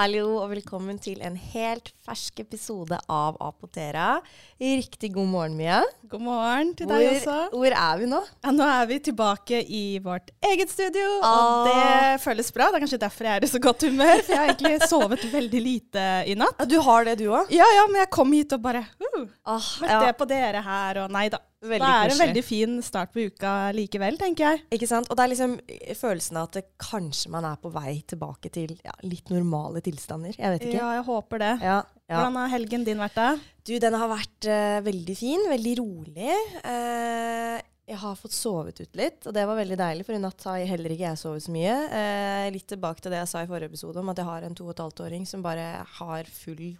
Hallo og velkommen til en helt fersk episode av Apotera. Riktig god morgen, Mia. God morgen til deg Hvor, også. hvor er vi nå? Ja, nå er vi tilbake i vårt eget studio, Åh. og det føles bra. Det er kanskje derfor jeg er i så godt humør, for jeg har egentlig sovet veldig lite i natt. Ja, du har det, du òg? Ja, ja, men jeg kom hit og bare uh, Åh, Møtte ja, på dere her, og nei da. Veldig det er en veldig fin start på uka likevel, tenker jeg. ikke sant? Og det er liksom følelsen av at det, kanskje man er på vei tilbake til ja, litt normale tilstander. Jeg vet ikke. Ja, jeg håper det. Ja, ja. Hvordan har helgen din vært da? Du, den har vært uh, veldig fin, veldig rolig. Uh, jeg har fått sovet ut litt, og det var veldig deilig, for i natt har heller ikke jeg sovet så mye. Uh, litt tilbake til det jeg sa i forrige episode, om at jeg har en to og et halvt åring som bare har full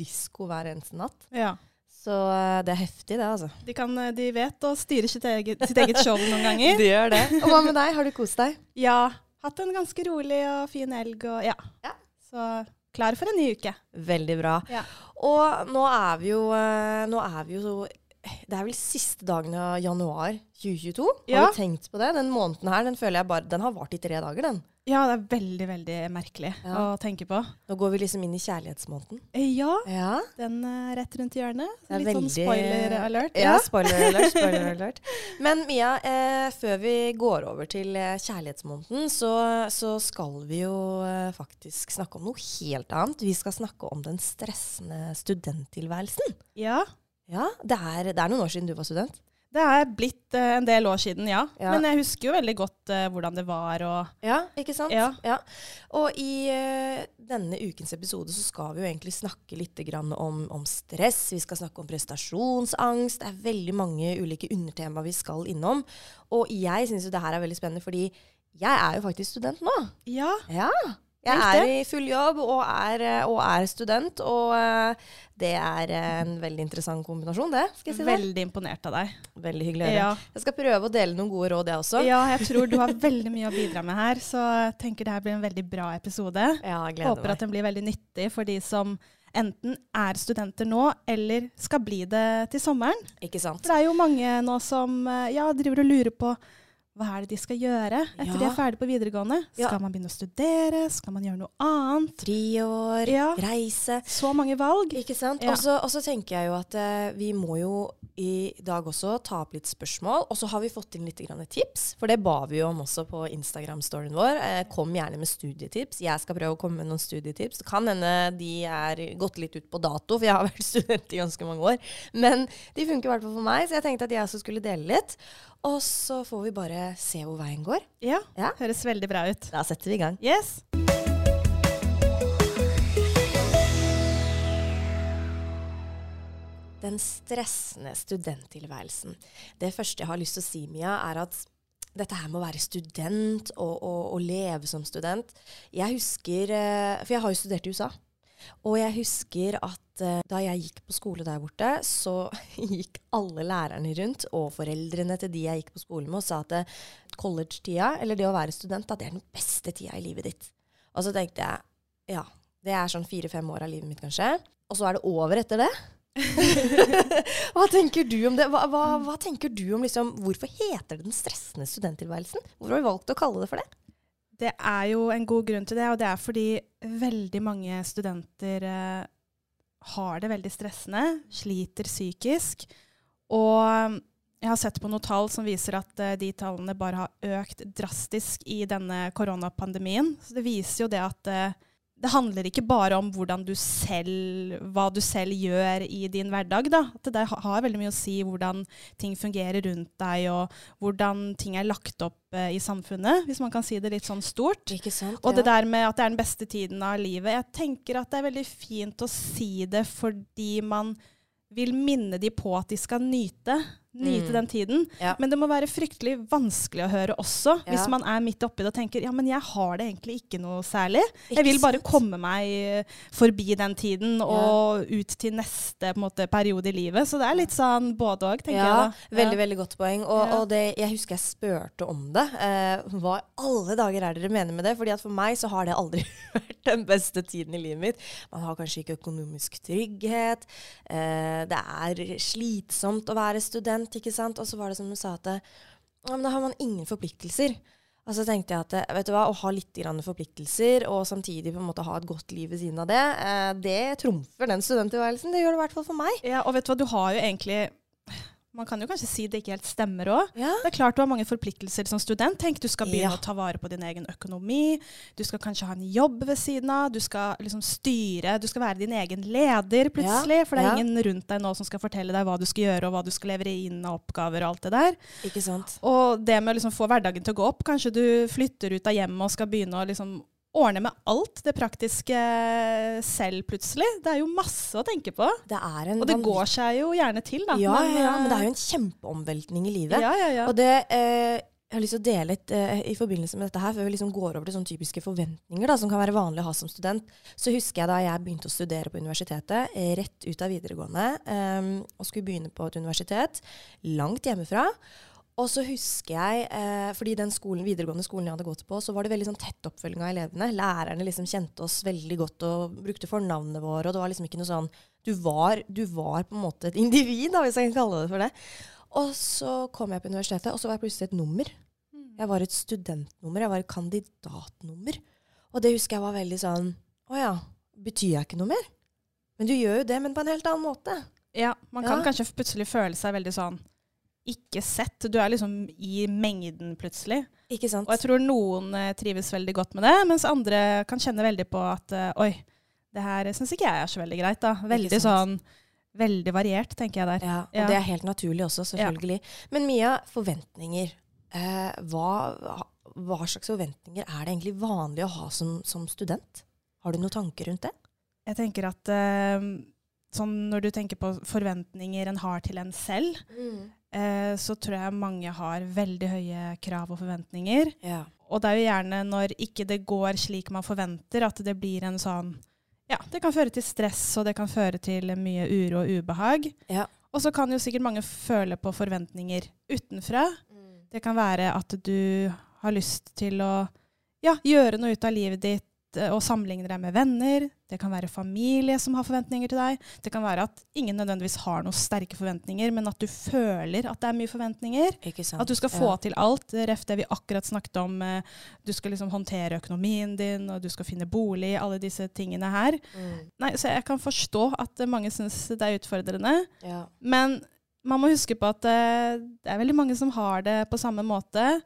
disko hver eneste natt. Ja. Så eh, det er heftig, det, altså. De, kan, de vet å styre sitt eget, sitt eget show noen ganger. de gjør det. Og hva med deg? Har du kost deg? Ja. Hatt en ganske rolig og fin elg og ja. Ja. Så klar for en ny uke. Veldig bra. Ja. Og nå er vi jo, eh, nå er vi jo så Det er vel siste dagen av januar 2022. Ja. Har du tenkt på det? Den måneden her, den føler jeg bare Den har vart i tre dager, den. Ja, det er veldig, veldig merkelig Ja. å tenke på. Nå går vi liksom inn i kjærlighetsmåneden. Eh, Ja, Ja. den er rett rundt hjørnet. Det er Litt sånn spoiler alert. Ja, spoiler alert. spoiler alert. Men Mia, eh, før vi går over til eh, kjærlighetsmåneden, så, så skal vi jo eh, faktisk snakke om noe helt annet. Vi skal snakke om den stressende studenttilværelsen. Ja, Ja, det er, det er noen år siden du var student. Det er blitt uh, en del år siden, ja. Ja. Men jeg husker jo veldig godt uh, hvordan det var og Ja, ikke sant? Ja. Og i uh, denne ukens episode så skal vi jo egentlig snakke litt grann om, om stress. Vi skal snakke om prestasjonsangst. Det er veldig mange ulike undertema vi skal innom. Og jeg syns jo det her er veldig spennende, fordi jeg er jo faktisk student nå. Ja, Ja. Jeg er i full jobb og er, eh, og er student, og eh, det er en veldig interessant kombinasjon, det. skal jeg si det. veldig imponert av deg. Veldig hyggelig å høre. Ja. Jeg skal prøve å dele noen gode råd, jeg også. ja, jeg tror du har veldig mye å bidra med her, så jeg tenker det her blir en veldig bra episode. Ja, jeg gleder Håper meg. at den blir veldig nyttig for de som enten er studenter nå, eller skal bli det til sommeren. Ikke sant? For det er jo mange nå som eh, ja, driver og lurer på hva er det de skal gjøre etter de er ferdig på videregående. Ja. Skal man begynne å studere? Skal man gjøre noe annet? Friår, Ja. reise. Så mange valg. Ikke sant? Ja. Og så- tenker jeg jo at eh, vi må jo i dag også ta opp litt spørsmål. Og så har vi fått inn litt tips, for det ba vi om også på Instagram-storyen vår. Eh, kom gjerne med studietips. Jeg skal prøve å komme med noen studietips. Det kan hende de er gått litt ut på dato, for jeg har vært student i ganske mange år. Men de funker i hvert fall for meg, så jeg tenkte at jeg også skulle dele litt. Og så får vi bare se hvor veien går. Ja, Ja. høres veldig bra ut. Da setter vi i gang. Yes. Den stressende studenttilværelsen. Det første jeg har lyst til å si, Mia, er at dette her med å være student og, og, og leve som student Jeg husker eh, For jeg har jo studert i USA. Og jeg husker at uh, da jeg gikk på skole der borte, så gikk alle lærerne rundt, og foreldrene til de jeg gikk på skole med, og sa at eh, college-tida, eller det å være student, da, det er den beste tida i livet ditt. Og så tenkte jeg ja, det er sånn fire-fem år av livet mitt, kanskje. Og så er det over etter det. hva tenker du om det? Hva, hva, hva tenker du om liksom, Hvorfor heter det den stressende studenttilværelsen? Hvorfor har vi valgt å kalle det for det? Det er jo en god grunn til det, og det er fordi veldig mange studenter eh, har det veldig stressende, sliter psykisk. Og jeg har sett på noen tall som viser at eh, de tallene bare har økt drastisk i denne koronapandemien. Så det viser jo det at eh, det handler ikke bare om du selv, hva du selv gjør i din hverdag. Da. Det har veldig mye å si hvordan ting fungerer rundt deg, og hvordan ting er lagt opp eh, i samfunnet, hvis man kan si det litt sånn stort. Sant? Og det der med at det er den beste tiden av livet. Jeg tenker at det er veldig fint å si det fordi man vil minne de på at de skal nyte, nyte Mm. den tiden. Ja. Men det må være fryktelig vanskelig å høre også, Ja. hvis man er midt oppi det og tenker ja, men jeg har det egentlig ikke noe særlig. Ikke Jeg vil bare sant? komme meg eh, forbi den tiden og ut til neste på måte, periode i livet. Så det er litt sånn både òg, tenker ja, jeg. da. Veldig, veldig godt poeng. Og, Ja. og det, jeg husker jeg spurte om det. Eh, hva i alle dager er dere mener med det? Fordi at for meg så har det aldri vært den beste tiden i livet mitt. Man har kanskje ikke økonomisk trygghet. Eh, det er slitsomt å være student, ikke sant. Og så var det som du sa at ja, men da har man ingen forpliktelser. Og så tenkte jeg at vet du hva, å ha litt forpliktelser og samtidig på en måte ha et godt liv ved siden av det, eh, det trumfer den studenttilværelsen. Det gjør det i hvert fall for meg. Ja, og vet du hva, du har jo egentlig man kan jo kanskje si det ikke helt stemmer òg. Ja. Det er klart du har mange forpliktelser som student. Tenk, Du skal begynne Ja. å ta vare på din egen økonomi. Du skal kanskje ha en jobb ved siden av. Du skal liksom styre. Du skal være din egen leder plutselig. For det er ja. ingen rundt deg nå som skal fortelle deg hva du skal gjøre, og hva du skal levere inn av oppgaver og alt det der. Ikke sant? Og det med å liksom få hverdagen til å gå opp. Kanskje du flytter ut av hjemmet og skal begynne å liksom ordne med alt det praktiske selv plutselig. Det er jo masse å tenke på. Det er en Og det går seg jo gjerne til, da. ja, ja, ja, men det er eh, jo en kjempeomveltning i livet. ja, ja, ja. Og det eh, jeg har lyst til å dele litt eh, i forbindelse med dette her, før vi liksom går over til sånne typiske forventninger da, som kan være vanlig å ha som student. Så husker jeg da jeg begynte å studere på universitetet, eh, rett ut av videregående, eh, og skulle begynne på et universitet langt hjemmefra. Og så husker jeg, eh, fordi den skolen, videregående skolen jeg hadde gått på, så var det veldig sånn tett oppfølging av elevene. Lærerne liksom kjente oss veldig godt og brukte fornavnene våre. Og det var liksom ikke noe sånn Du var, du var på en måte et individ, da, hvis jeg kan kalle det for det. Og så kom jeg på universitetet, og så var jeg plutselig et nummer. Jeg var et studentnummer. Jeg var et kandidatnummer. Og det husker jeg var veldig sånn Å ja, betyr jeg ikke noe mer? Men du gjør jo det, men på en helt annen måte. Ja, man kan Ja. kanskje plutselig føle seg veldig sånn ikke sett. Du er liksom i mengden plutselig. Ikke sant? Og jeg tror noen eh, trives veldig godt med det, mens andre kan kjenne veldig på at eh, oi, det her syns ikke jeg er så veldig greit. da. Veldig sånn. Veldig variert, tenker jeg der. Ja, og Ja. det er helt naturlig også, selvfølgelig. Men Mia, forventninger. Eh, hva, hva slags forventninger er det egentlig vanlig å ha som, som student? Har du noen tanker rundt det? Jeg tenker at eh, sånn når du tenker på forventninger en har til en selv, eh, så tror jeg mange har veldig høye krav og forventninger. Ja. Og det er jo gjerne når ikke det går slik man forventer, at det blir en sånn Ja, det kan føre til stress, og det kan føre til mye uro og ubehag. Ja. Og så kan jo sikkert mange føle på forventninger utenfra. Det kan være at du har lyst til å ja, gjøre noe ut av livet ditt og sammenligne deg med venner. Det kan være familie som har forventninger til deg. Det kan være at ingen nødvendigvis har noen sterke forventninger, men at du føler at det er mye forventninger. At du skal få ja. til alt. Ref det vi akkurat snakket om. eh, Du skal liksom håndtere økonomien din, og du skal finne bolig, alle disse tingene her. Mm. Nei, så jeg kan forstå at eh, mange syns det er utfordrende. Ja. Men man må huske på at eh, det er veldig mange som har det på samme måte.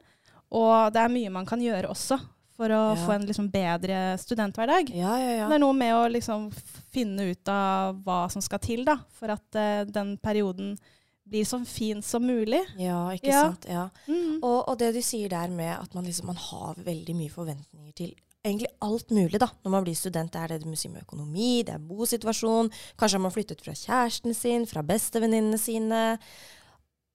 Og det er mye man kan gjøre også for å Ja. få en liksom bedre studenthverdag. Ja, ja, ja. Det er noe med å liksom finne ut av hva som skal til da, for at uh, den perioden blir så fin som mulig. Ja, ikke sant. Ja. Mm. Og, og det du sier der med at man, liksom, man har veldig mye forventninger til egentlig alt mulig da, når man blir student. Det er det med økonomi, det er bosituasjon. Kanskje har man flyttet fra kjæresten sin, fra bestevenninnene sine,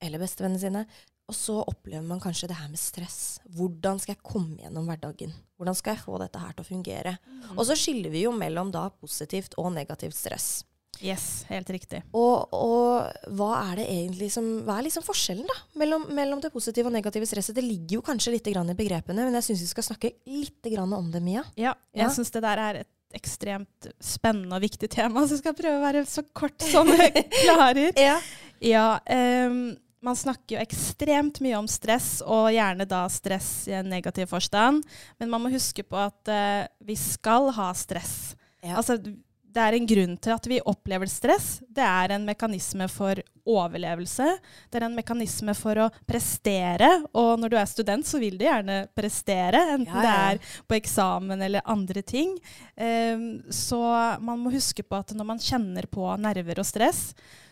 eller bestevennene sine. Og så opplever man kanskje det her med stress. Hvordan skal jeg komme gjennom hverdagen? Hvordan skal jeg få dette her til å fungere? Og så skiller vi jo mellom da positivt og negativt stress. Yes, helt riktig. Og, og hva er det egentlig som, hva er liksom forskjellen da, mellom, mellom det positive og negative stresset? Det ligger jo kanskje litt grann i begrepene, men jeg syns vi skal snakke litt grann om det, Mia. Ja, jeg Ja. syns det der er et ekstremt spennende og viktig tema, så jeg skal prøve å være så kort som jeg klarer. Ja. Ja, ehm, man snakker jo ekstremt mye om stress, og gjerne da stress i en negativ forstand. Men man må huske på at uh, vi skal ha stress. Ja. Altså, det er en grunn til at vi opplever stress. Det er en mekanisme for overlevelse. Det er en mekanisme for å prestere. Og når du er student, så vil du gjerne prestere, enten Ja, ja. det er på eksamen eller andre ting. Um, så man må huske på at når man kjenner på nerver og stress,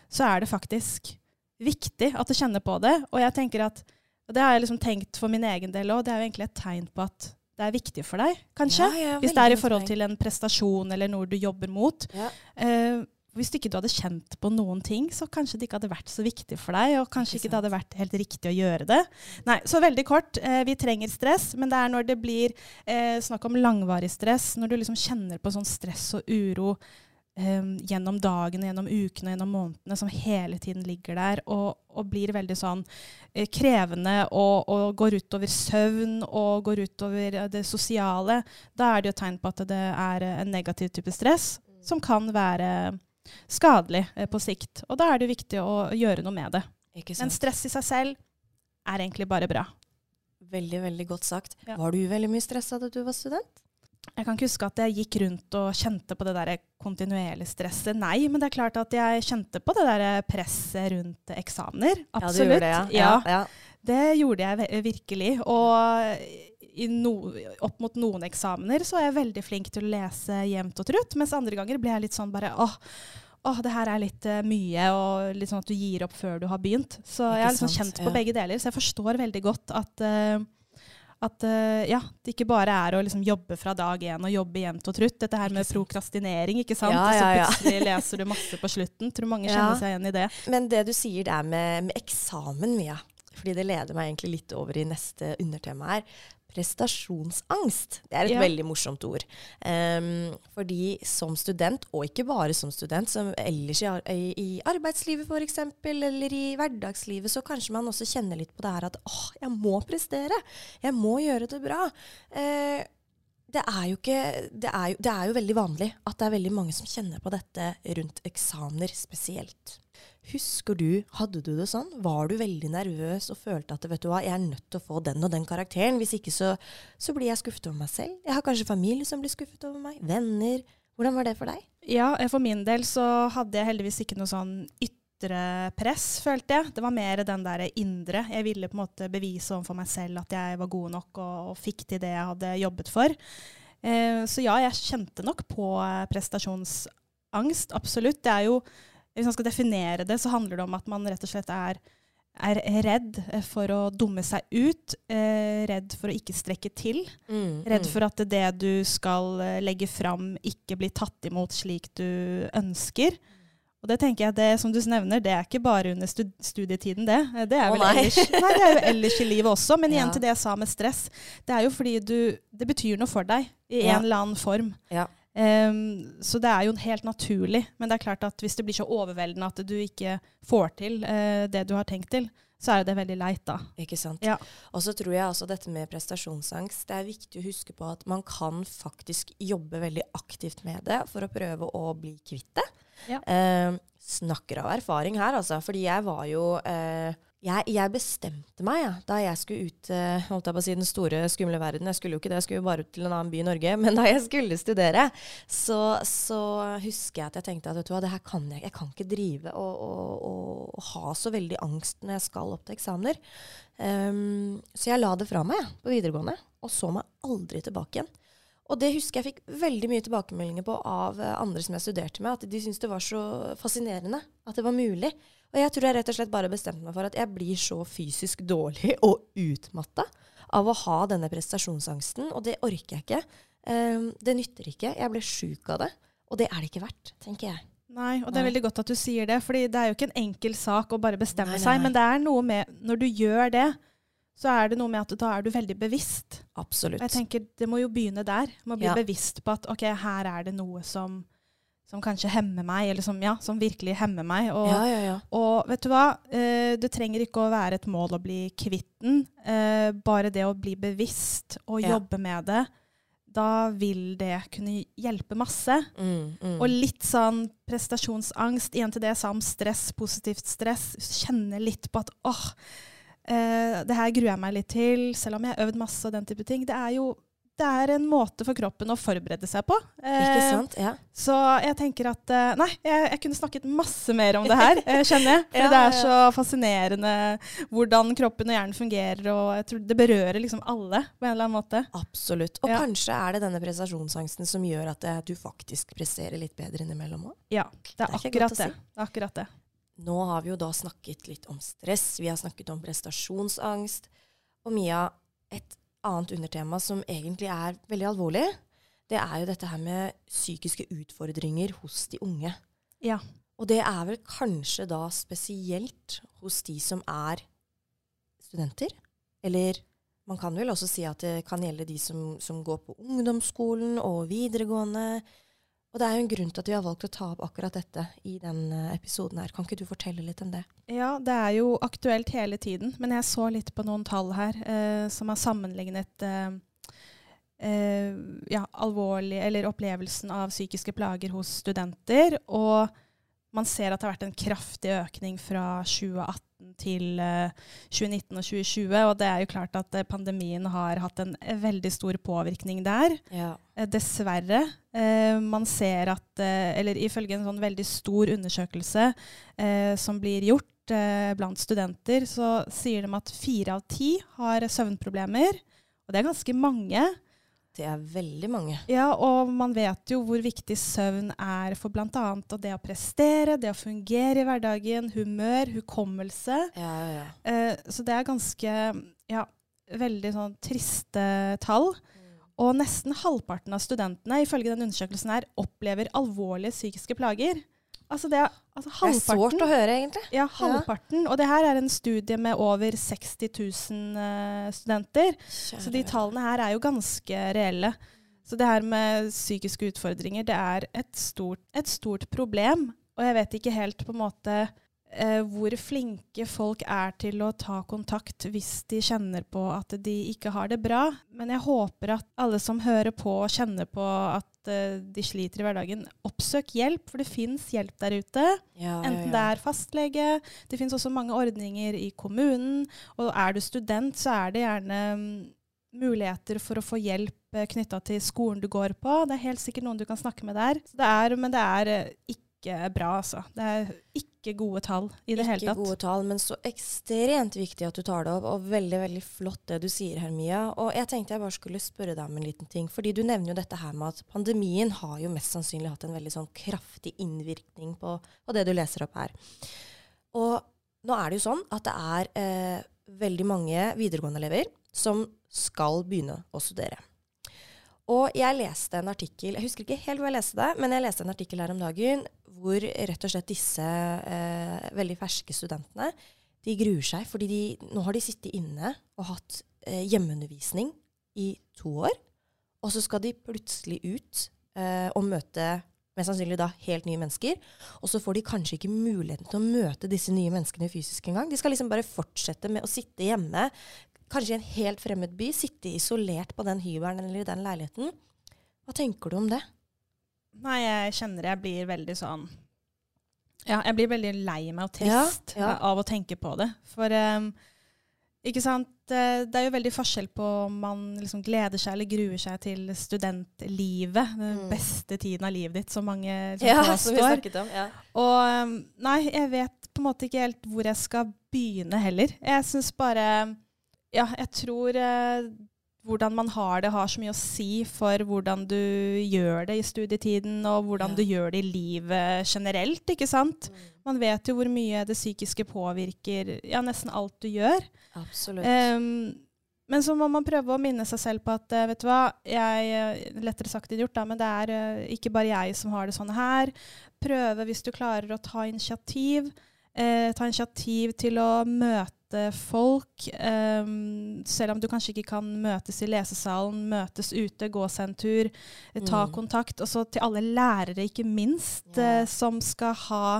så er det faktisk viktig at du kjenner på det. Og jeg tenker at, og det har jeg liksom tenkt for min egen del òg, det er jo egentlig et tegn på at det er viktig for deg, kanskje. Ja, ja, Hvis det er i forhold til en prestasjon eller noe du jobber mot. Ja. Eh, hvis ikke du hadde kjent på noen ting, så kanskje det ikke hadde vært så viktig for deg, og kanskje Ikke ikke, det hadde vært helt riktig å gjøre det. Nei, Så veldig kort, eh, vi trenger stress, men det er når det blir eh, snakk om langvarig stress, når du liksom kjenner på sånn stress og uro eh, gjennom dagene, gjennom ukene, gjennom månedene, som hele tiden ligger der, og, og blir veldig sånn eh, krevende og, og går utover søvn og går utover eh, det sosiale, da er det jo tegn på at det er en negativ type stress som kan være skadelig eh, på sikt. Og da er det viktig å gjøre noe med det. Men stress i seg selv er egentlig bare bra. Veldig, veldig godt sagt. Ja. Var du veldig mye stressa da du var student? Jeg kan ikke huske at jeg gikk rundt og kjente på det der kontinuerlige stresset. Nei, men det er klart at jeg kjente på det der presset rundt eksamener. Ja, du Absolutt. gjorde det, ja. Ja, ja, ja. det gjorde jeg virkelig. Og i no, opp mot noen eksamener så er jeg veldig flink til å lese jevnt og trutt, mens andre ganger ble jeg litt sånn bare åh, åh det her er litt uh, mye, og litt sånn at du gir opp før du har begynt. Så Ikke jeg har liksom sant, kjent på begge deler, så jeg forstår veldig godt at eh, at eh, ja, det ikke bare er å liksom jobbe fra dag én og jobbe jevnt og trutt. Dette her med prokrastinering, ikke sant. Ja, Og så ja, ja. plutselig leser du masse på slutten. Tror mange kjenner seg igjen i det. Men det du sier der med, med eksamen, Mia, fordi det leder meg egentlig litt over i neste undertema her. Prestasjonsangst. Det er et Ja. veldig morsomt ord. Um, fordi som student, og ikke bare som student, som ellers i, i, i arbeidslivet f.eks., eller i hverdagslivet, så kanskje man også kjenner litt på det her at åh, jeg må prestere. Jeg må gjøre det bra. Uh, det er, jo ikke, det, er jo, det er jo veldig vanlig at det er veldig mange som kjenner på dette rundt eksamener spesielt. Husker du, hadde du det sånn? Var du veldig nervøs og følte at vet du hva, jeg er nødt til å få den og den karakteren, hvis ikke så, så blir jeg skuffet over meg selv? Jeg har kanskje familie som blir skuffet over meg? Venner? Hvordan var det for deg? Ja, eh, for min del så hadde jeg heldigvis ikke noe sånn ytre press, følte jeg. Det var mer den der indre. Jeg ville på en måte bevise overfor meg selv at jeg var god nok og, og fikk til det jeg hadde jobbet for. Eh, så ja, jeg kjente nok på eh, prestasjonsangst, absolutt. Det er jo, hvis man skal definere det, så handler det om at man rett og slett er er redd eh, for å dumme seg ut, eh, redd for å ikke strekke til. Redd for at det du skal eh, legge fram, ikke blir tatt imot slik du ønsker. Og det tenker jeg, det som du nevner, det er ikke bare under studietiden, det. Eh, Det er, vel nei. ellers, nei, det er jo ellers i livet også. Men igjen Ja. til det jeg sa med stress. Det er jo fordi du Det betyr noe for deg i Ja. en eller annen form. Ja. Em, så det er jo helt naturlig. Men det er klart at hvis det blir så overveldende at du ikke får til uh, det du har tenkt til, så er jo det veldig leit, da. Ikke sant? Ja. Og så tror jeg også dette med prestasjonsangst, det er viktig å huske på at man kan faktisk jobbe veldig aktivt med det for å prøve å bli kvitt det. Ja. Uh, snakker av erfaring her, altså. Fordi jeg var jo eh, jeg, jeg bestemte meg ja, da jeg skulle ut eh, holdt jeg på å si, den store, skumle verden. Jeg skulle jo ikke det, jeg skulle jo bare ut til en annen by i Norge. Men da jeg skulle studere, så, så husker jeg at jeg tenkte at vet du hva, det her kan jeg Jeg kan ikke drive og, og, og, ha så veldig angst når jeg skal opp til eksamener. Um, så jeg la det fra meg på videregående, og så meg aldri tilbake igjen. Og det husker jeg fikk veldig mye tilbakemeldinger på av eh, andre som jeg studerte med, at de syntes det var så fascinerende at det var mulig. Og jeg tror jeg rett og slett bare bestemte meg for at jeg blir så fysisk dårlig og utmatta av å ha denne prestasjonsangsten, og det orker jeg ikke. Um, det nytter ikke. Jeg ble sjuk av det. Og det er det ikke verdt, tenker jeg. Nei, og det er veldig godt at du sier det, for det er jo ikke en enkel sak å bare bestemme Nei, nei, seg, men det er noe med Når du gjør det, så er det noe med at da er du veldig bevisst. Absolutt. Og jeg tenker Det må jo begynne der. Må bli Ja. bevisst på at ok, her er det noe som, som kanskje hemmer meg, eller som, ja, som virkelig hemmer meg. Og, ja, ja, og vet du hva? Eh, det trenger ikke å være et mål å bli kvitt den. Eh, bare det å bli bevisst og jobbe med det, da vil det kunne hjelpe masse. Mm, mm. Og litt sånn prestasjonsangst, igjen til det jeg sa om stress, positivt stress. Kjenne litt på at åh, eh, det her gruer jeg meg litt til, selv om jeg har øvd masse og den type ting. Det er jo det er en måte for kroppen å forberede seg på. Ikke Eh, sant? Ja. Så jeg tenker at eh, Nei, jeg, jeg kunne snakket masse mer om det her, eh, kjenner jeg. For Ja, det er så fascinerende hvordan kroppen og hjernen fungerer, og jeg tror det berører liksom alle på en eller annen måte. Absolutt. Og Ja. kanskje er det denne prestasjonsangsten som gjør at du faktisk presterer litt bedre innimellom òg. Ja, det er, Det er akkurat det. det er akkurat det. Nå har vi jo da snakket litt om stress, vi har snakket om prestasjonsangst. Og Mia, et annet undertema som egentlig er veldig alvorlig, det er jo dette her med psykiske utfordringer hos de unge. Ja. Og det er vel kanskje da spesielt hos de som er studenter? Eller man kan vel også si at det kan gjelde de som, som går på ungdomsskolen og videregående. Og det er jo en grunn til at vi har valgt å ta opp akkurat dette i denne episoden her. Kan ikke du fortelle litt om det? Ja, det er jo aktuelt hele tiden. Men jeg så litt på noen tall her eh, som har sammenlignet eh, eh, ja, alvorlig, eller opplevelsen av psykiske plager hos studenter. Og man ser at det har vært en kraftig økning fra 2018 til eh, 2019 og 2020. Og det er jo klart at eh, pandemien har hatt en eh, veldig stor påvirkning der. Ja. Eh, Dessverre. Eh, man ser at eh, Eller ifølge en sånn veldig stor undersøkelse eh, som blir gjort eh, blant studenter, så sier de at fire av ti har søvnproblemer. Og det er ganske mange. Det er veldig mange. Ja, og man vet jo hvor viktig søvn er for bl.a. det å prestere, det å fungere i hverdagen, humør, hukommelse. Ja, ja, ja. Eh, så det er ganske ja, veldig sånn triste tall. Og nesten halvparten av studentene ifølge den undersøkelsen her, opplever alvorlige psykiske plager. Altså det er altså Det er sårt å høre, egentlig. Ja, halvparten. Og det her er en studie med over 60 000 eh, studenter. Så de tallene her er jo ganske reelle. Så det her med psykiske utfordringer, det er et stort, et stort problem. Og jeg vet ikke helt på en måte eh, hvor flinke folk er til å ta kontakt hvis de kjenner på at de ikke har det bra. Men jeg håper at alle som hører på og kjenner på at eh, de sliter i hverdagen, oppsøk hjelp, for det fins hjelp der ute. ja, Enten det er fastlege, det finnes også mange ordninger i kommunen. Og er du student, så er det gjerne mm, muligheter for å få hjelp knytta til skolen du går på. Det er helt sikkert noen du kan snakke med der. Det er, men det er eh, ikke bra, altså. Det er ikke gode tall i det hele tatt. Ikke gode tall, men så ekstremt viktig at du tar det opp. Og veldig veldig flott det du sier, Hermia. Og jeg tenkte jeg bare skulle spørre deg om en liten ting. Fordi du nevner jo dette her med at pandemien har jo mest sannsynlig hatt en veldig sånn kraftig innvirkning på, på det du leser opp her. Og nå er det jo sånn at det er eh, veldig mange videregående elever som skal begynne å studere. Og jeg leste en artikkel, jeg husker ikke helt hvor jeg leste det, men jeg leste en artikkel her om dagen hvor rett og slett disse eh, veldig ferske studentene de gruer seg, fordi de, nå har de sittet inne og hatt eh, hjemmeundervisning i to år. Og så skal de plutselig ut eh, og møte mest sannsynlig da helt nye mennesker. Og så får de kanskje ikke muligheten til å møte disse nye menneskene fysisk engang. De skal liksom bare fortsette med å sitte hjemme, kanskje i en helt fremmed by, sitte isolert på den hybelen eller i den leiligheten. Hva tenker du om det? Nei, jeg kjenner jeg blir veldig sånn Ja, jeg blir veldig lei meg og trist ja. av å tenke på det. For um, ikke sant, eh, det er jo veldig forskjell på om man liksom gleder seg eller gruer seg til studentlivet. Den Mm. beste tiden av livet ditt, som mange liksom, som vi påstår. snakket om. Ja. Og um, nei, jeg vet på en måte ikke helt hvor jeg skal begynne heller. Jeg syns bare Ja, jeg tror eh, hvordan man har det, har så mye å si for hvordan du gjør det i studietiden, og hvordan Ja. du gjør det i livet generelt, ikke sant? Man vet jo hvor mye det psykiske påvirker ja, nesten alt du gjør. Absolutt. Um, men så må man prøve å minne seg selv på at eh, vet du hva, jeg, eh, lettere sagt enn gjort, da, men det er eh, ikke bare jeg som har det sånn her. Prøve hvis du klarer å ta initiativ. Eh, ta initiativ til å møte folk. Um, selv om du kanskje ikke kan møtes i lesesalen, møtes ute, gå seg en tur. eh, ta Mm. kontakt. Og så til alle lærere, ikke minst, yeah. uh, som skal ha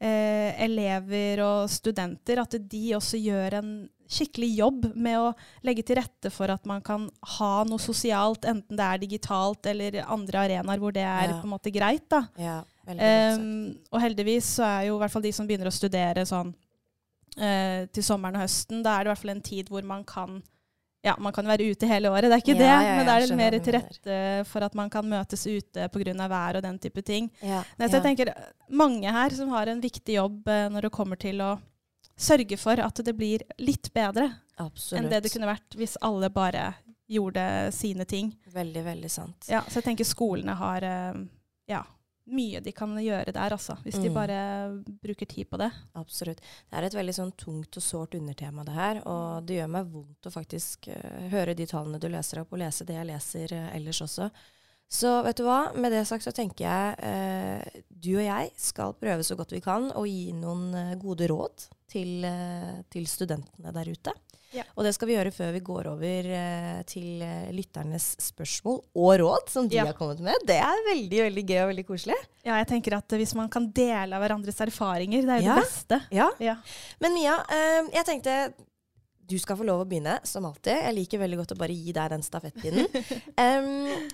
uh, elever og studenter, at de også gjør en skikkelig jobb med å legge til rette for at man kan ha noe sosialt, enten det er digitalt eller andre arenaer hvor det er Ja. på en måte greit. da. Ja. Um, og heldigvis så er jo i hvert fall de som begynner å studere sånn til sommeren og høsten, da er det i hvert fall en tid hvor man kan ja, man kan være ute hele året, det er ikke Ja, det, ja, ja, men da er det mer til rette for at man kan møtes ute pga. vær og den type ting. Så jeg tenker mange her som har en viktig jobb eh, når det kommer til å sørge for at det blir litt bedre Absolutt. enn det det kunne vært hvis alle bare gjorde sine ting. Veldig, veldig sant. Ja, så jeg tenker skolene har eh, ja, mye de kan gjøre der, altså. Hvis de Mm. bare bruker tid på det. Absolutt. Det er et veldig sånn tungt og sårt undertema, det her. Og det gjør meg vondt å faktisk uh, høre de tallene du leser opp, og lese det jeg leser uh, ellers også. Så vet du hva, med det sagt så tenker jeg eh, du og jeg skal prøve så godt vi kan å gi noen eh, gode råd til, eh, til studentene der ute. Ja. Og det skal vi gjøre før vi går over eh, til eh, lytternes spørsmål og råd, som de Ja. har kommet med. Det er veldig veldig gøy og veldig koselig. Ja, jeg tenker at hvis man kan dele av hverandres erfaringer, det er jo Ja. det beste. Ja, Ja. Men Mia, eh, jeg tenkte du skal få lov å begynne, som alltid. Jeg liker veldig godt å bare gi deg den stafettpinnen. Em,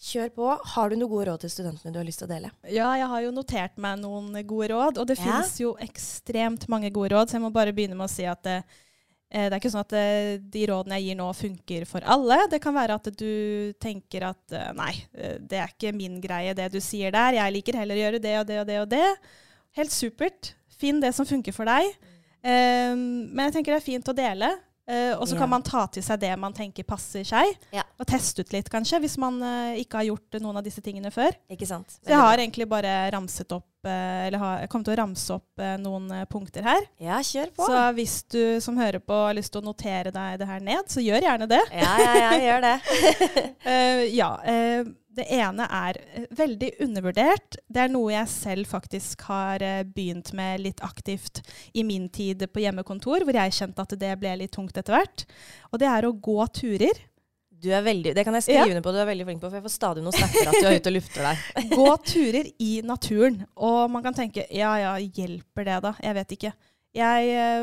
kjør på. Har du noen gode råd til studentene du har lyst til å dele? Ja, jeg har jo notert meg noen gode råd, og det Ja. finnes jo ekstremt mange gode råd, så jeg må bare begynne med å si at eh, eh, det er ikke sånn at det, de rådene jeg gir nå, funker for alle. Det kan være at du tenker at eh, nei, eh, det er ikke min greie, det du sier der. Jeg liker heller å gjøre det og det og det og det. Helt supert. Finn det som funker for deg. Um, men jeg tenker det er fint å dele. Eh, og så Ja. kan man ta til seg det man tenker passer seg, Ja. og teste ut litt, kanskje, hvis man uh, ikke har gjort noen av disse tingene før. Ikke sant? Så jeg har egentlig bare ramset opp, eh, eller har, jeg kommer til å ramse opp noen punkter her. Ja, kjør på. Så hvis du som hører på har lyst til å notere deg det her ned, så gjør gjerne det. Ja, ja, ja, gjør det. Eh, ja, eh, det ene er eh, veldig undervurdert. Det er noe jeg selv faktisk har eh, begynt med litt aktivt i min tid på hjemmekontor, hvor jeg kjente at det ble litt tungt etter hvert. Og det er å gå turer. Du er veldig, det kan jeg skrive under på, du er veldig flink på, for jeg får stadig noen snapper at du er ute og lufter deg. Gå turer i naturen. Og man kan tenke ja ja, hjelper det da? Jeg vet ikke. Jeg eh,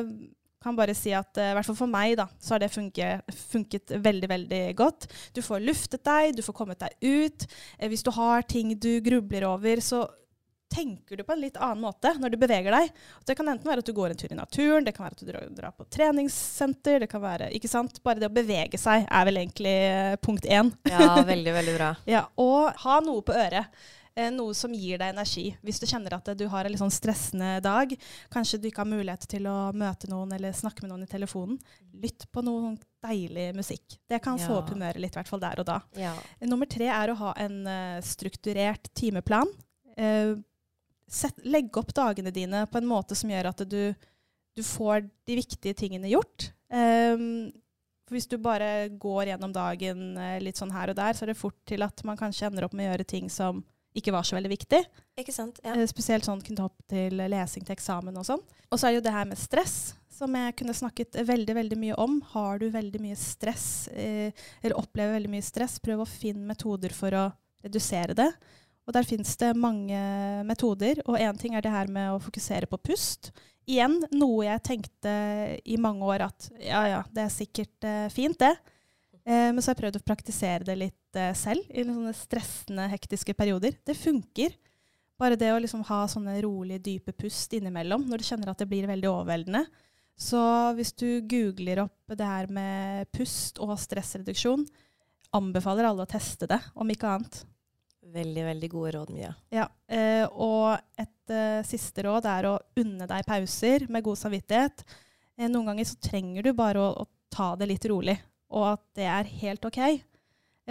kan bare si at eh, i hvert fall for meg da, så har det funket, funket veldig, veldig godt. Du får luftet deg, du får kommet deg ut. Eh, hvis du har ting du grubler over, så tenker du på en litt annen måte når du beveger deg. Det kan enten være at du går en tur i naturen, det kan være at du drar, på treningssenter, det kan være, ikke sant? Bare det å bevege seg er vel egentlig eh, punkt én. Ja, veldig, veldig bra. Ja, og ha noe på øret. Eh, noe som gir deg energi. Hvis du kjenner at eh, du har en litt sånn stressende dag, kanskje du ikke har mulighet til å møte noen eller snakke med noen i telefonen, lytt på noe deilig musikk. Det kan få Ja. opp humøret litt, i hvert fall der og da. Ja. Eh, Nummer tre er å ha en eh, strukturert timeplan. Eh, set, legg opp dagene dine på en måte som gjør at du, du får de viktige tingene gjort. Um, hvis du bare går gjennom dagen eh, litt sånn her og der, så er det fort til at man kanskje ender opp med å gjøre ting som ikke var så veldig viktig. Ikke sant? Ja. Eh, spesielt sånn knyttet opp til lesing til eksamen og sånn. Og så er jo det her med stress, som jeg kunne snakket veldig veldig mye om. Har du veldig mye stress, eh, eller opplever veldig mye stress, prøv å finne metoder for å redusere det. Og der finnes det mange metoder. Og én ting er det her med å fokusere på pust. Igjen noe jeg tenkte i mange år at ja ja, det er sikkert eh, fint, det. Eh, men så har jeg prøvd å praktisere det litt eh, selv i sånne stressende, hektiske perioder. Det funker. Bare det å liksom ha sånne rolige, dype pust innimellom når du kjenner at det blir veldig overveldende. Så hvis du googler opp det her med pust og stressreduksjon, anbefaler alle å teste det, om ikke annet. Veldig, veldig gode råd, Mia. Ja, eh, og et eh, siste råd er å unne deg pauser med god samvittighet. Eh, noen ganger så trenger du bare å, å ta det litt rolig, og at det er helt OK.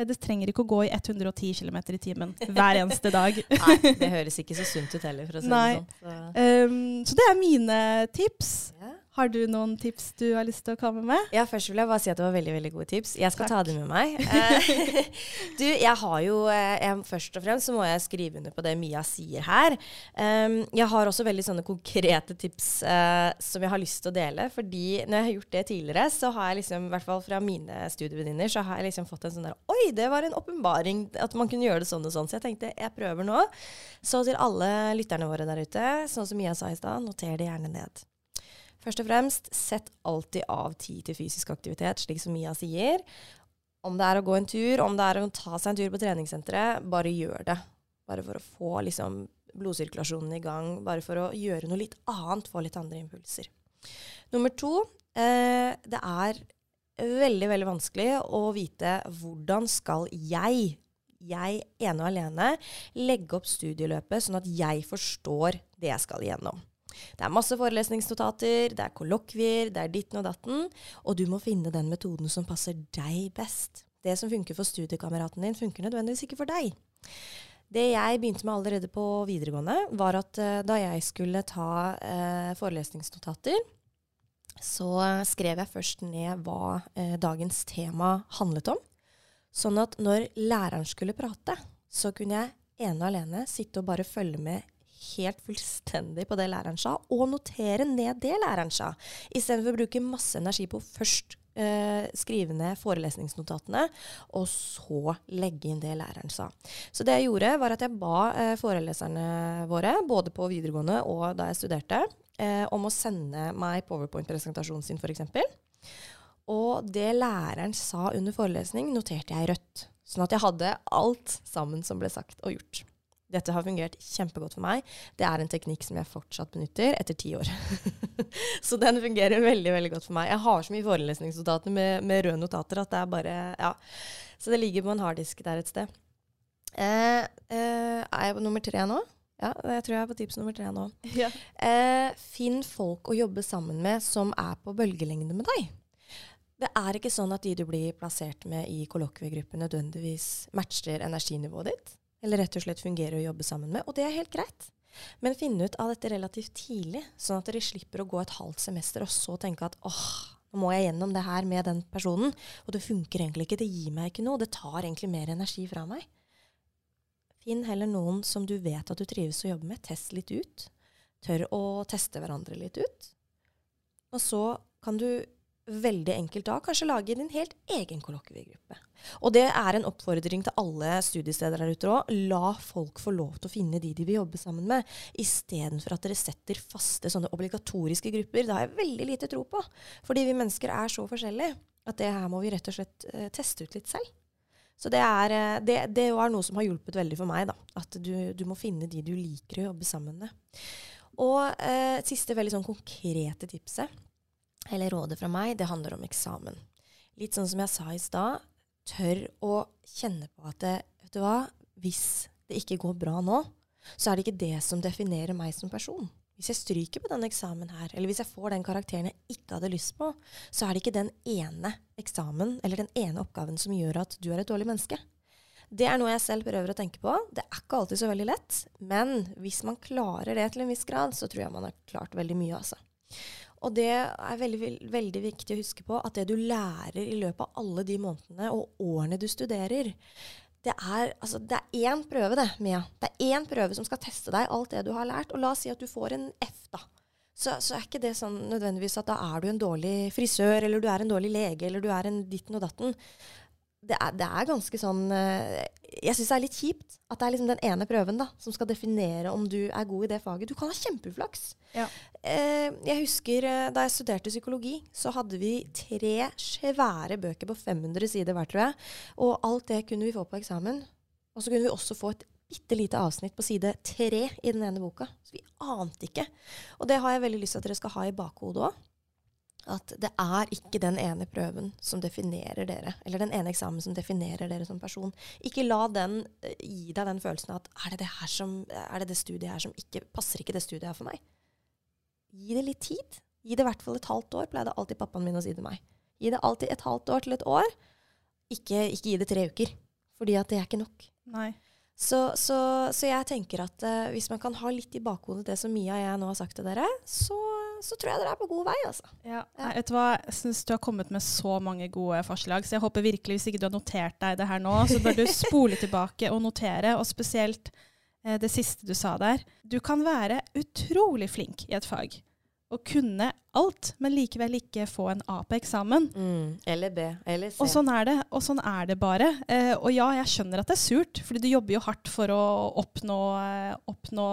Eh, det trenger ikke å gå i 110 km i timen hver eneste dag. Nei, det høres ikke så sunt ut heller, for å si det sånn. Så. Um, så det er mine tips. Ja. Har du noen tips du har lyst til å komme med? Ja, først vil jeg bare si at det var veldig veldig gode tips. Jeg skal ta dem med meg. Eh, du, jeg har jo eh, jeg, Først og fremst så må jeg skrive under på det Mia sier her. Um, jeg har også veldig sånne konkrete tips uh, som jeg har lyst til å dele. Fordi når jeg har gjort det tidligere, så har jeg liksom, i hvert fall fra mine studievenninner, så har jeg liksom fått en sånn der Oi, det var en åpenbaring at man kunne gjøre det sånn og sånn. Så jeg tenkte jeg prøver nå. Så til alle lytterne våre der ute, sånn som Mia sa i stad, noter det gjerne ned. Først og fremst, sett alltid av tid til fysisk aktivitet, slik som Mia sier. Om det er å gå en tur, om det er å ta seg en tur på treningssenteret, bare gjør det. Bare for å få liksom, blodsirkulasjonen i gang, bare for å gjøre noe litt annet, få litt andre impulser. Nummer to, eh, det er veldig, veldig vanskelig å vite hvordan skal jeg, jeg ene og alene, legge opp studieløpet sånn at jeg forstår det jeg skal igjennom. Det er masse forelesningsnotater, det er kollokvier, det er ditten og datten. Og du må finne den metoden som passer deg best. Det som funker for studiekameraten din, funker nødvendigvis ikke for deg. Det jeg begynte med allerede på videregående, var at uh, da jeg skulle ta uh, forelesningsnotater, så skrev jeg først ned hva uh, dagens tema handlet om. Sånn at når læreren skulle prate, så kunne jeg ene og alene sitte og bare følge med helt fullstendig på det læreren sa, og notere ned det læreren sa, istedenfor å bruke masse energi på først eh, skrive ned forelesningsnotatene, og så legge inn det læreren sa. Så det jeg gjorde, var at jeg ba eh, foreleserne våre, både på videregående og da jeg studerte, eh, om å sende meg powerpoint-presentasjonen sin, f.eks. Og det læreren sa under forelesning, noterte jeg i rødt. Sånn at jeg hadde alt sammen som ble sagt og gjort. Dette har fungert kjempegodt for meg. Det er en teknikk som jeg fortsatt benytter etter ti år. så den fungerer veldig veldig godt for meg. Jeg har så mye forelesningsnotater med, med, røde notater at det er bare Ja. Så det ligger på en harddisk der et sted. Eh, eh, er jeg på nummer tre nå? Ja, jeg tror jeg er på tips nummer tre nå. Ja. Eh, finn folk å jobbe sammen med som er på bølgelengde med deg. Det er ikke sånn at de du blir plassert med i kollokviegruppen, nødvendigvis matcher energinivået ditt, eller rett og slett fungerer å jobbe sammen med, og det er helt greit. Men finne ut av dette relativt tidlig, sånn at dere slipper å gå et halvt semester og så tenke at åh, nå må jeg gjennom det her med den personen, og det funker egentlig ikke, det gir meg ikke noe, det tar egentlig mer energi fra meg. Finn heller noen som du vet at du trives å jobbe med, test litt ut. Tør å teste hverandre litt ut. Og så kan du veldig enkelt da kanskje lage din helt egen kollokviegruppe. Og det er en oppfordring til alle studiesteder der ute òg. La folk få lov til å finne de de vil jobbe sammen med, istedenfor at dere setter faste sånne obligatoriske grupper. Det har jeg veldig lite tro på. Fordi vi mennesker er så forskjellige at det her må vi rett og slett uh, teste ut litt selv. Så det, er, uh, det, det er, noe som har hjulpet veldig for meg. da, At du, du, må finne de du liker å jobbe sammen med. Og eh, siste veldig sånn konkrete tipset eller rådet fra meg, det handler om eksamen. Litt sånn som jeg sa i stad, tør å kjenne på at det, vet du hva, hvis det ikke går bra nå, så er det ikke det som definerer meg som person. Hvis jeg stryker på denne eksamen her, eller hvis jeg får den karakteren jeg ikke hadde lyst på, så er det ikke den ene eksamen eller den ene oppgaven som gjør at du er et dårlig menneske. Det er noe jeg selv prøver å tenke på. Det er ikke alltid så veldig lett, men hvis man klarer det til en viss grad, så tror jeg man har klart veldig mye, altså. Og det er veldig, veldig viktig å huske på at det du lærer i løpet av alle de månedene og årene du studerer, det er, altså, det er én prøve, det, Mia. Det er én prøve som skal teste deg alt det du har lært. Og la oss si at du får en F, da. Så, så, er ikke det sånn nødvendigvis at da er du en dårlig frisør, eller du er en dårlig lege, eller du er en ditten og datten det er, det er, ganske sånn eh, Jeg syns det er litt kjipt at det er liksom den ene prøven da, som skal definere om du er god i det faget. Du kan ha kjempeflaks. Ja. Eh, jeg husker eh, da jeg studerte psykologi, så hadde vi tre svære bøker på 500 sider hver, tror jeg. Og alt det kunne vi få på eksamen. Og så kunne vi også få et bitte lite avsnitt på side tre i den ene boka. Så vi ante ikke. Og det har jeg veldig lyst til at dere skal ha i bakhodet òg at det er ikke den ene prøven som definerer dere, eller den ene eksamen som definerer dere som person. Ikke la den uh, gi deg den følelsen at er det det, her som, er det det studiet her som ikke passer ikke det studiet her for meg? Gi det litt tid. Gi det i hvert fall et halvt år, pleide alltid pappaen min å si til meg. Gi det alltid et halvt år til et år. Ikke, ikke gi det tre uker, fordi at det er ikke nok. Nei. Så, så, så, jeg tenker at uh, hvis man kan ha litt i bakhodet det som Mia og jeg nå har sagt til dere, så, så tror jeg dere er på god vei. altså. Ja. ja. vet du hva? Jeg syns du har kommet med så mange gode forslag, så jeg håper virkelig, hvis ikke du har notert deg det her nå, så bør du spole tilbake og notere, og spesielt eh, det siste du sa der. Du kan være utrolig flink i et fag og kunne alt, men likevel ikke få en A på eksamen. Mm, eller B, eller C. Og sånn er det, og sånn er det bare. Eh, og ja, jeg skjønner at det er surt, fordi du jobber jo hardt for å oppnå, eh, oppnå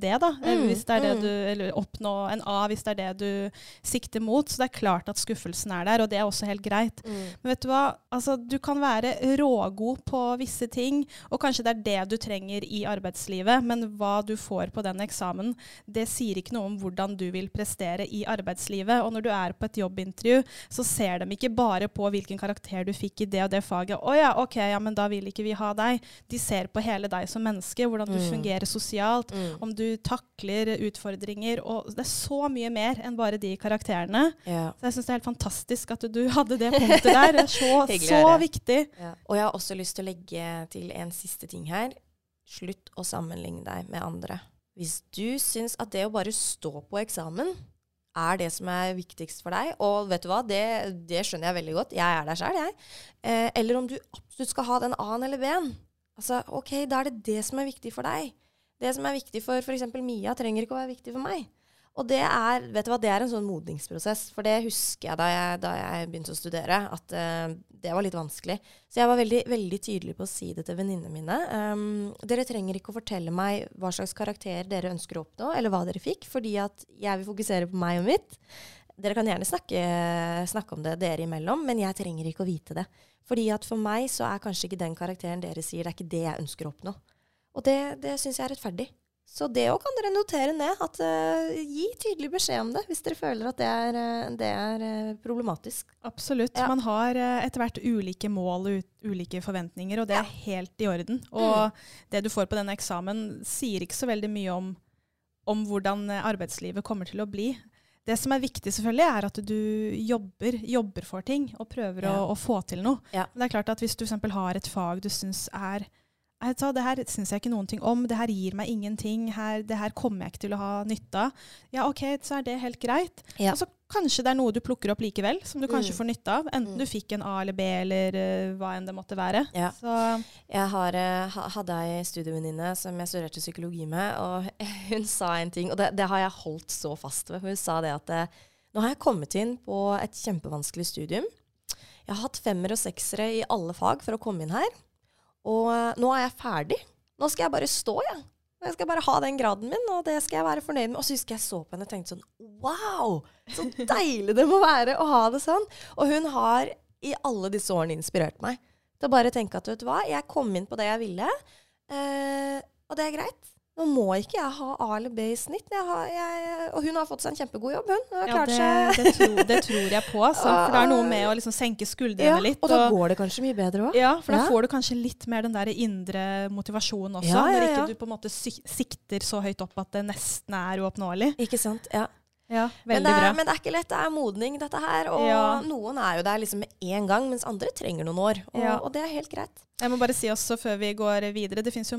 det, da. Mm, hvis det er det mm. du, eller oppnå en A hvis det er det du sikter mot. Så det er klart at skuffelsen er der, og det er også helt greit. Mm. Men vet du hva, altså du kan være rågod på visse ting, og kanskje det er det du trenger i arbeidslivet, men hva du får på den eksamen, det sier ikke noe om hvordan du vil prestere i arbeidslivet arbeidslivet. Og når du er på et jobbintervju, så ser de ikke bare på hvilken karakter du fikk i det og det faget. 'Å ja, OK, ja, men da vil ikke vi ha deg.' De ser på hele deg som menneske, hvordan du mm. fungerer sosialt, mm. om du takler utfordringer. Og det er så mye mer enn bare de karakterene. Ja. Så jeg syns det er helt fantastisk at du hadde det punktet der. Det er så, så viktig. Ja. Og jeg har også lyst til å legge til en siste ting her. Slutt å sammenligne deg med andre. Hvis du syns at det å bare stå på eksamen er det som er viktigst for deg. Og vet du hva, det, det skjønner jeg veldig godt. Jeg er der sjøl, jeg. Eh, eller om du absolutt skal ha den A-en eller B-en. Altså, ok, Da er det det som er viktig for deg. Det som er viktig for f.eks. Mia, trenger ikke å være viktig for meg. Og det er, vet du hva, det er en sånn modningsprosess. For det husker jeg da jeg, da jeg begynte å studere, at uh, det var litt vanskelig. Så jeg var veldig, veldig tydelig på å si det til venninnene mine. Um, dere trenger ikke å fortelle meg hva slags karakter dere ønsker å oppnå, eller hva dere fikk, fordi at jeg vil fokusere på meg og mitt. Dere kan gjerne snakke, snakke om det dere imellom, men jeg trenger ikke å vite det. Fordi at for meg så er kanskje ikke den karakteren dere sier, det er ikke det jeg ønsker å oppnå. Og det, det syns jeg er rettferdig. Så det òg kan dere notere ned. At, uh, gi tydelig beskjed om det hvis dere føler at det er, uh, det er uh, problematisk. Absolutt. Ja. Man har etter hvert ulike mål og ulike forventninger, og det ja. er helt i orden. Og mm. det du får på denne eksamen, sier ikke så veldig mye om, om hvordan arbeidslivet kommer til å bli. Det som er viktig, selvfølgelig, er at du jobber, jobber for ting og prøver ja. å, å, få til noe. Men det er klart at hvis du f.eks. har et fag du syns er sa, det her syns jeg ikke noen ting om, det her gir meg ingenting, her, det her kommer jeg ikke til å ha nytte av. Ja, OK, så er det helt greit. Ja. Og så kanskje det er noe du plukker opp likevel, som du kanskje mm. får nytte av. Enten mm. du fikk en A eller B, eller uh, hva enn det måtte være. Ja. jeg har, uh, hadde ei studievenninne som jeg studerte psykologi med, og hun sa en ting, og det, det har jeg holdt så fast ved. Hun sa det at uh, nå har jeg kommet inn på et kjempevanskelig studium. Jeg har hatt femmer og seksere i alle fag for å komme inn her. Og eh, nå er jeg ferdig. Nå skal jeg bare stå, jeg. Ja. Jeg skal bare ha den graden min, og det skal jeg være fornøyd med. Og så husker jeg så på henne og tenkte sånn Wow! Så deilig det må være å ha det sånn. Og hun har i alle disse årene inspirert meg til å bare tenke at vet du hva, jeg kom inn på det jeg ville, eh, og det er greit. Nå må ikke jeg ha A eller B i snitt. Har, jeg, og hun har fått seg en kjempegod jobb, hun. hun ja, det, det, tror, det, tror, jeg på. Så, for det er noe med å liksom senke skuldrene ja, litt. Og da går det kanskje mye bedre òg. Ja, for da får du kanskje litt mer den der indre motivasjonen også. Når ikke du på en måte sikter så høyt opp at det nesten er uoppnåelig. Ikke sant, ja. Ja, men, det er, men, det er, ikke lett. Det er modning, dette her. Og ja. noen er jo der liksom med en gang, mens andre trenger noen år. Og, ja. og, det er helt greit. Jeg må bare si også før vi går videre, det fins jo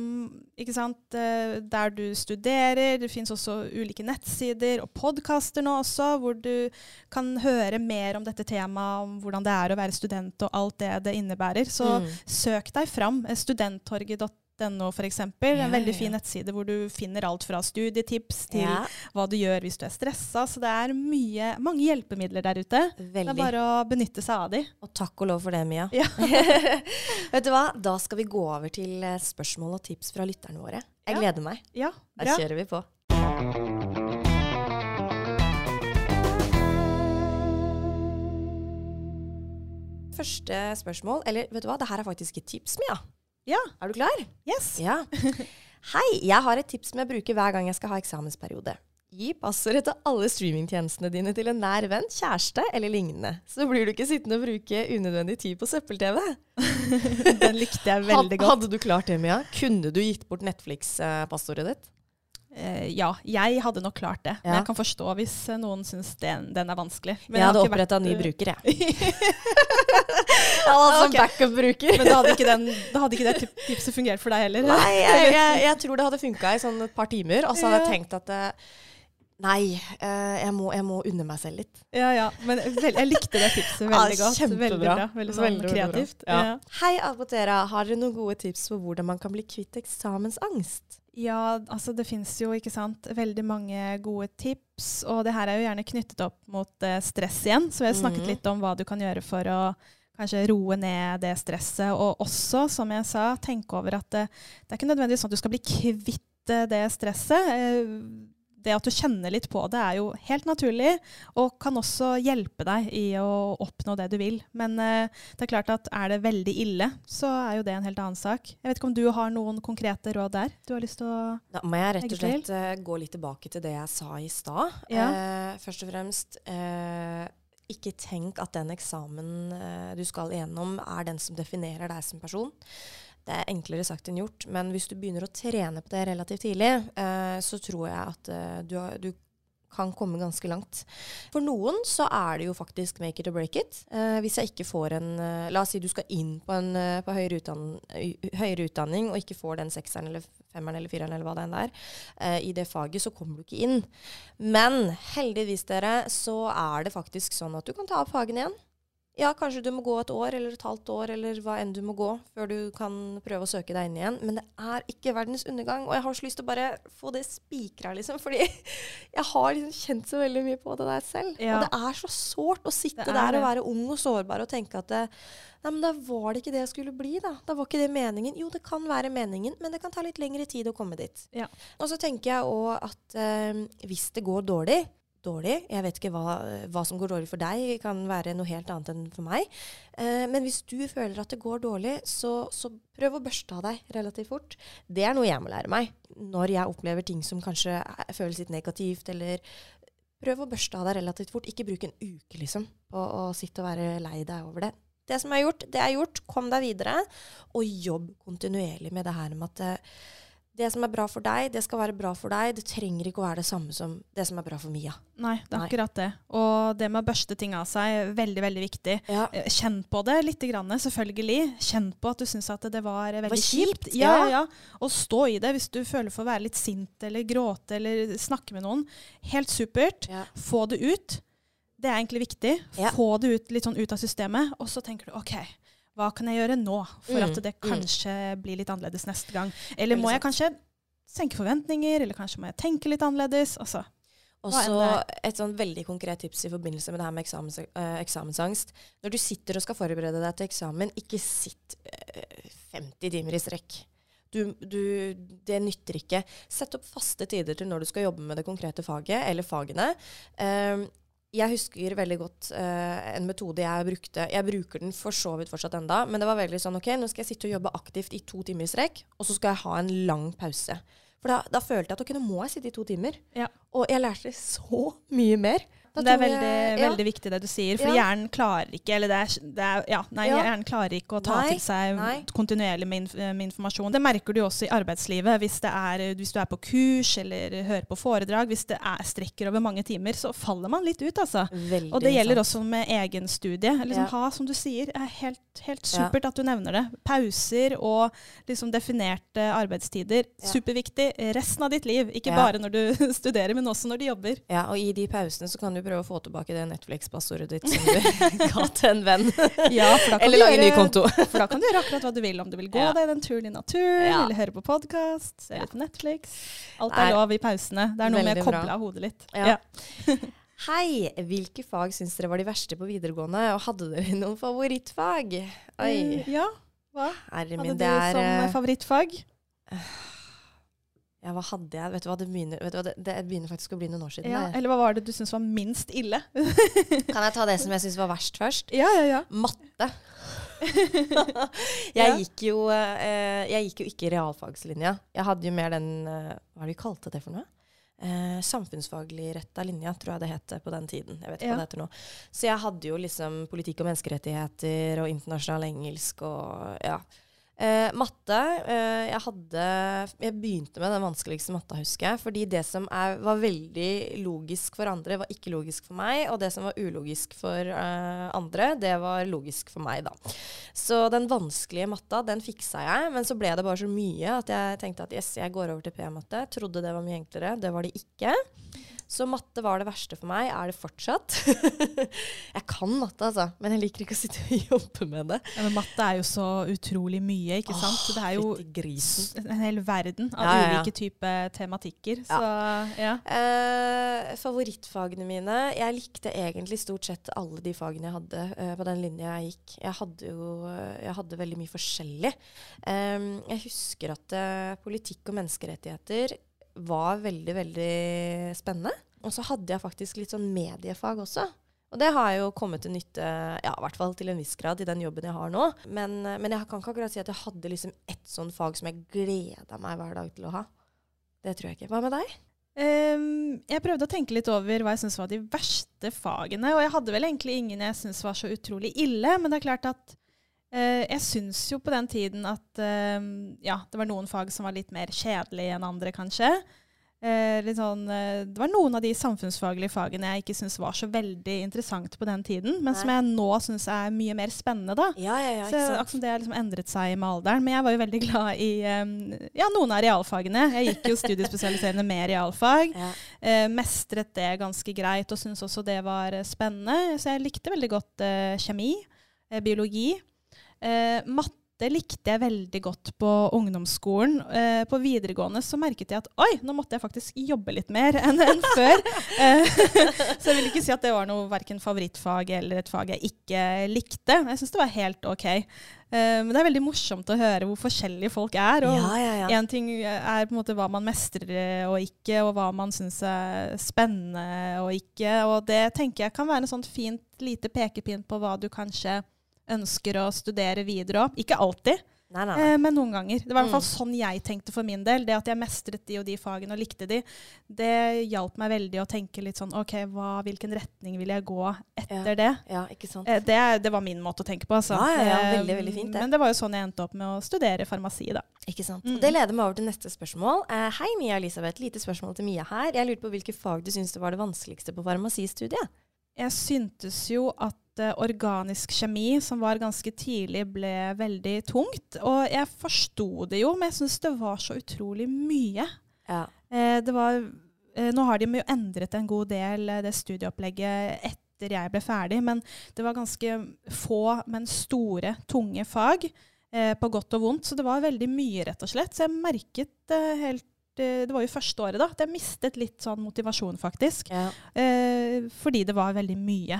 ikke sant, eh, der du studerer, det fins også ulike nettsider og podkaster nå også, hvor du kan høre mer om dette temaet, om hvordan det er å være student og alt det det innebærer. Så mm. søk deg fram. Studenttorget.no .no f.eks. Ja, en veldig fin nettside hvor du finner alt fra studietips til ja. hva du gjør hvis du er stressa. Så det er mye, mange hjelpemidler der ute. Veldig. Det er bare å benytte seg av de. Og takk og lov for det, Mia. Vet du hva? Da skal vi gå over til eh, spørsmål og tips fra lytterne våre. Jeg gleder meg. Ja, bra. Da kjører vi på. Første spørsmål, eller vet du hva, det her er faktisk et tips, Mia. Ja. Er du klar? Yes. Ja. Hei, jeg har et tips som jeg bruker hver gang jeg skal ha eksamensperiode. Gi passordet til alle streamingtjenestene dine til en nær venn, kjæreste eller lignende. Så blir du ikke sittende og bruke unødvendig tid på søppel-TV. Den likte jeg veldig godt. Hadde du klart det, Mia? Kunne du gitt bort Netflix-passordet ditt? Uh, ja, jeg hadde nok klart det. Ja. Men jeg kan forstå hvis noen syns den, den, er vanskelig. Men jeg hadde oppretta vært... ny bruker, jeg. jeg hadde altså okay. backup-bruker. Men da hadde, den, da hadde ikke det tipset fungert for deg heller? Nei, jeg, jeg, jeg tror det hadde funka i sånn et par timer. Og så hadde jeg tenkt at uh, Nei, jeg, må, jeg, må, unne meg selv litt. Ja, ja. Men vel, jeg likte det tipset veldig ja, godt. Veldig bra. Veldig, sånn veldig kreativt. Bra. Ja. Hei, Abotera. Har dere noen gode tips for hvordan man kan bli kvitt eksamensangst? Ja, altså det fins jo ikke sant, veldig mange gode tips. Og det her er jo gjerne knyttet opp mot eh, stress igjen. Så vi har snakket mm. litt om hva du kan gjøre for å kanskje roe ned det stresset. Og også, som jeg sa, tenke over at det, det er ikke nødvendigvis sånn at du skal bli kvitt eh, det stresset. Uh, det at du kjenner litt på det, er jo helt naturlig, og kan også hjelpe deg i å oppnå det du vil. Men uh, det er klart at er det veldig ille, så er jo det en helt annen sak. Jeg vet ikke om du har noen konkrete råd der du har lyst til å Da må jeg rett og slett uh, gå litt tilbake til det jeg sa i stad. Ja. Uh, først og fremst ikke tenk at den eksamen du skal igjennom, er den som definerer deg som person. Det er enklere sagt enn gjort, men hvis du begynner å trene på det relativt tidlig, eh, så tror jeg at eh, du, du, kan komme ganske langt. For noen så er det jo faktisk make it or break it. Eh, hvis jeg ikke får en eh, La oss si du skal inn på, en, eh, på høyere, utdan høyere, utdanning og ikke får den sekseren eller femmeren eller fireren eller hva det enn er, eh, i det faget, så kommer du ikke inn. Men heldigvis, dere, så er det faktisk sånn at du kan ta opp fagene igjen. Ja, kanskje du må gå et år eller et halvt år eller hva enn du må gå før du kan prøve å søke deg inn igjen. Men det er ikke verdens undergang. Og jeg har så lyst til å bare få det spikra, liksom. Fordi jeg har liksom kjent så veldig mye på det der selv. Ja. Og det er så sårt å sitte der og være ung og sårbar og tenke at det, Nei, men da var det ikke det jeg skulle bli, da. Da var ikke det meningen. Jo, det kan være meningen, men det kan ta litt lengre tid å komme dit. Ja. Og så tenker jeg òg at eh, hvis det går dårlig, dårlig. Jeg vet ikke hva, hva som går dårlig for deg, kan være noe helt annet enn for meg. Eh, men hvis du føler at det går dårlig, så, så prøv å børste av deg relativt fort. Det er noe jeg må lære meg når jeg opplever ting som kanskje føles litt negativt, eller prøv å børste av deg relativt fort. Ikke bruk en uke liksom, på å sitte og være lei deg over det. Det som er gjort, det er gjort. Kom deg videre, og jobb kontinuerlig med det her med at eh, det som er bra for deg, det skal være bra for deg. Det trenger ikke å være det samme som det som er bra for Mia. Nei, det er Nei. akkurat det. Og det med å børste ting av seg veldig, veldig viktig. Ja. Eh, Kjenn på det litt, grann, selvfølgelig. Kjenn på at du syns at det var veldig veldig kjipt, kjipt. Ja, ja. ja. Og stå i det hvis du føler for å være litt sint eller gråte eller snakke med noen. Helt supert. Ja. Få det ut. Det er egentlig viktig. Få det ut, litt sånn ut av systemet. Og så tenker du OK, hva kan jeg gjøre nå for Mm, at det mm. kanskje blir litt annerledes neste gang? Eller må jeg kanskje senke forventninger, eller kanskje må jeg tenke litt annerledes? Altså, Og så et sånn veldig konkret tips i forbindelse med det her med eksamens, eh, eksamensangst. Når du sitter og skal forberede deg til eksamen, ikke sitt eh, 50 timer i strekk. Du, du, det nytter ikke. Sett opp faste tider til når du skal jobbe med det konkrete faget, eller fagene. Um, jeg husker veldig godt uh, en metode jeg brukte. Jeg bruker den for så vidt fortsatt enda, men det var veldig sånn OK, nå skal jeg sitte og jobbe aktivt i to timer i strekk, og så skal jeg ha en lang pause. For da, da følte jeg at OK, nå må jeg sitte i to timer. Ja. Og jeg lærte så mye mer. Det er veldig, jeg- ja. veldig viktig det du sier, for Ja. hjernen klarer ikke eller det er, det er, ja, nei, Ja. hjernen klarer ikke å ta Nei, til seg nei. kontinuerlig med, inf med informasjon. Det merker du også i arbeidslivet. Hvis, det er, hvis du er på kurs eller hører på foredrag, hvis det er strekker over mange timer, så faller man litt ut, altså. Veldig Og det gjelder sant. også med egen studie. Liksom. Ha, som du sier, er helt, helt supert at du nevner det. Pauser og liksom definerte arbeidstider. Superviktig resten av ditt liv. Ikke bare når du studerer, men også når du jobber. Ja, og i de pausene så kan du prøve å få tilbake det Netflix-passordet ditt som du ga til en venn. Ja, Eller lage ny konto. For da kan du gjøre akkurat hva du vil. Om du vil gå Ja. deg den turen i naturen, Ja. eller høre på podkast, se litt på Netflix. Alt er lov i pausene. Det er noe med å bra. koble av hodet litt. Ja. Hei! Hvilke fag syns dere var de verste på videregående, og hadde dere noen favorittfag? Oi, Eh, ja. Hva herre hadde min, du det er som eh, favorittfag? Ja, hva hadde jeg? Vet du hva, det begynner, vet du hva, det, det begynner faktisk å bli noen år siden. Ja. Eller hva var det du syntes var minst ille? Kan jeg ta det som jeg syntes var verst først? Ja, ja, ja. Matte. jeg, gikk jo, eh, jeg gikk jo ikke realfagslinja. Jeg hadde jo mer den eh, Hva er det vi kalte det for noe? Eh, samfunnsfaglig retta linja, tror jeg det het på den tiden. Jeg vet ikke Ja. hva det heter nå. Så jeg hadde jo liksom politikk og menneskerettigheter og internasjonal engelsk og ja. Eh, matte eh, jeg, hadde, jeg begynte med den vanskeligste matta, husker jeg. Fordi det som er, var veldig logisk for andre, var ikke logisk for meg. Og det som var ulogisk for eh, andre, det var logisk for meg, da. Så den vanskelige matta, den fiksa jeg. Men så ble det bare så mye at jeg tenkte at yes, jeg går over til P-matte. Trodde det var mye enklere. Det var det ikke. Så matte var det verste for meg. Er det fortsatt? jeg kan matte, altså. Men jeg liker ikke å sitte og jobbe med det. Ja, men matte er jo så utrolig mye, ikke sant? Så det er jo en hel verden av Ja, ja, ulike typer tematikker. Så ja. Eh, favorittfagene mine Jeg likte egentlig stort sett alle de fagene jeg hadde eh, på den linja jeg gikk. Jeg hadde jo eh, jeg hadde veldig mye forskjellig. Um, jeg husker at eh, politikk og menneskerettigheter var veldig, veldig spennende. Og så hadde jeg faktisk litt sånn mediefag også. Og det har jo kommet til nytte, ja, i hvert fall til en viss grad, i den jobben jeg har nå. Men, eh, men jeg kan ikke akkurat si at jeg hadde liksom ett sånn fag som jeg gleda meg hver dag til å ha. Det tror jeg ikke. Hva med deg? Um, jeg prøvde å tenke litt over hva jeg syntes var de verste fagene. Og jeg hadde vel egentlig ingen jeg syntes var så utrolig ille. Men det er klart at jeg syns jo på den tiden at ehm, ja, det var noen fag som var litt mer kjedelige enn andre, kanskje. Eh, sånn, eh, det var noen av de samfunnsfaglige fagene jeg ikke syntes var så veldig interessant på den tiden, men som jeg nå syns er mye mer spennende. da. Ja, ja, ja. Så akkurat som det har liksom endret seg med alderen. Men jeg var jo veldig glad i ja, noen av realfagene. Jeg gikk jo studiespesialiserende med realfag. Eh, mestret det ganske greit og syntes også det var eh, spennende. Så jeg likte veldig godt eh, kjemi, eh, biologi. Eh, matte likte jeg veldig godt på ungdomsskolen. Eh, på videregående så merket jeg at oi, nå måtte jeg faktisk jobbe litt mer enn, enn før. Eh, så jeg vil ikke si at det var noe verken favorittfag eller et fag jeg ikke likte. Jeg syns det var helt OK. Eh, men det er veldig morsomt å høre hvor forskjellige folk er. Og Ja, ja, ja. en ting er på en måte hva man mestrer og ikke, og hva man syns er spennende og ikke. Og det tenker jeg kan være en sånn fint lite pekepinn på hva du kanskje ønsker å studere videre òg. Ikke alltid, Nei, nei, nei. eh, men noen ganger. Det var i hvert fall Mm. sånn jeg tenkte for min del. Det at jeg mestret de og de fagene og likte de, det hjalp meg veldig å tenke litt sånn OK, hva, hvilken retning vil jeg gå etter det? Ja, ikke sant. Eh, Det, det var min måte å tenke på. Altså. Ja, ja, ja, Eh, veldig, veldig fint, det. Men det var jo sånn jeg endte opp med å studere farmasi, da. Ikke sant? Mm. Og Det leder meg over til neste spørsmål. Hei, Mia Elisabeth. Lite spørsmål til Mia her. Jeg lurte på hvilke fag du syns det var det vanskeligste på farmasistudiet? Jeg syntes jo at eh, organisk kjemi, som var ganske tidlig, ble veldig tungt. Og jeg forsto det jo, men jeg syns det var så utrolig mye. Ja. Eh, det var, eh, nå har de jo endret en god del, det studieopplegget, etter jeg ble ferdig. Men det var ganske få, men store, tunge fag. Eh, på godt og vondt. Så det var veldig mye, rett og slett. Så jeg merket eh, helt Det var jo første året, da. At jeg mistet litt sånn motivasjon, faktisk. ja. Eh, fordi det var veldig mye.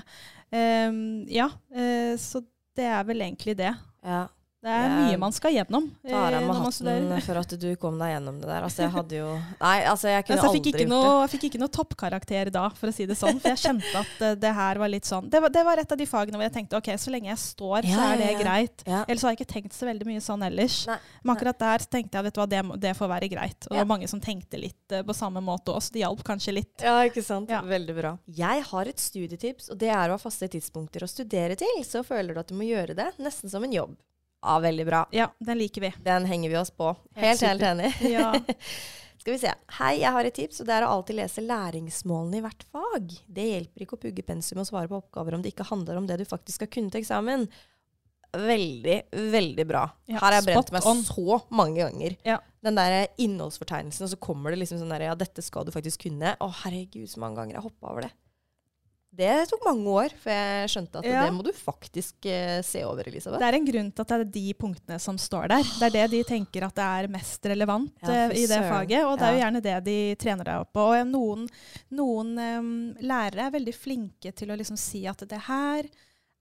Eh, ja, eh, så det er vel egentlig det. ja. Det er Jeg mye man skal gjennom eh, Tar av meg man studerer. hatten for at du kom deg gjennom det der. Altså, jeg hadde jo Nei, altså, jeg kunne Altså, jeg aldri gjort noe, det. jeg fikk ikke noe toppkarakter da, for å si det sånn. For jeg kjente at eh, det her var litt sånn det var, det var et av de fagene hvor jeg tenkte ok, så lenge jeg står, Ja, så er det ja, ja. greit. Ellers har jeg ikke tenkt så veldig mye sånn ellers. Nei, Men akkurat der tenkte jeg vet du hva, det, det får være greit. Og det var mange som tenkte litt eh, på samme måte også. Det hjalp kanskje litt. Ja, ikke sant? Veldig bra. Jeg har et studietips, og det er å ha faste tidspunkter å studere til. Så føler du at du må gjøre det, nesten som en jobb. Ja, veldig bra. Ja, den liker vi. Den henger vi oss på. Helt Helt, helt enig. Ja. Skal vi se. Hei, jeg har et tips, og det er å alltid lese læringsmålene i hvert fag. Det hjelper ikke å pugge pensum og svare på oppgaver om det ikke handler om det du faktisk skal kunne til eksamen. Veldig, veldig bra. Ja, Her har jeg brent meg on. så mange ganger. Ja. Den der innholdsfortegnelsen, og så kommer det liksom sånn der Ja, dette skal du faktisk kunne. Å, herregud, så mange ganger jeg hoppa over det. Det tok mange år før jeg skjønte at Ja. det må du faktisk eh, se over, Elisabeth. Det er en grunn til at det er de punktene som står der. Det er det de tenker at det er mest relevant Ja, eh, i det faget, og det er jo gjerne det de trener deg opp på. Og noen, noen um, lærere er veldig flinke til å liksom si at det her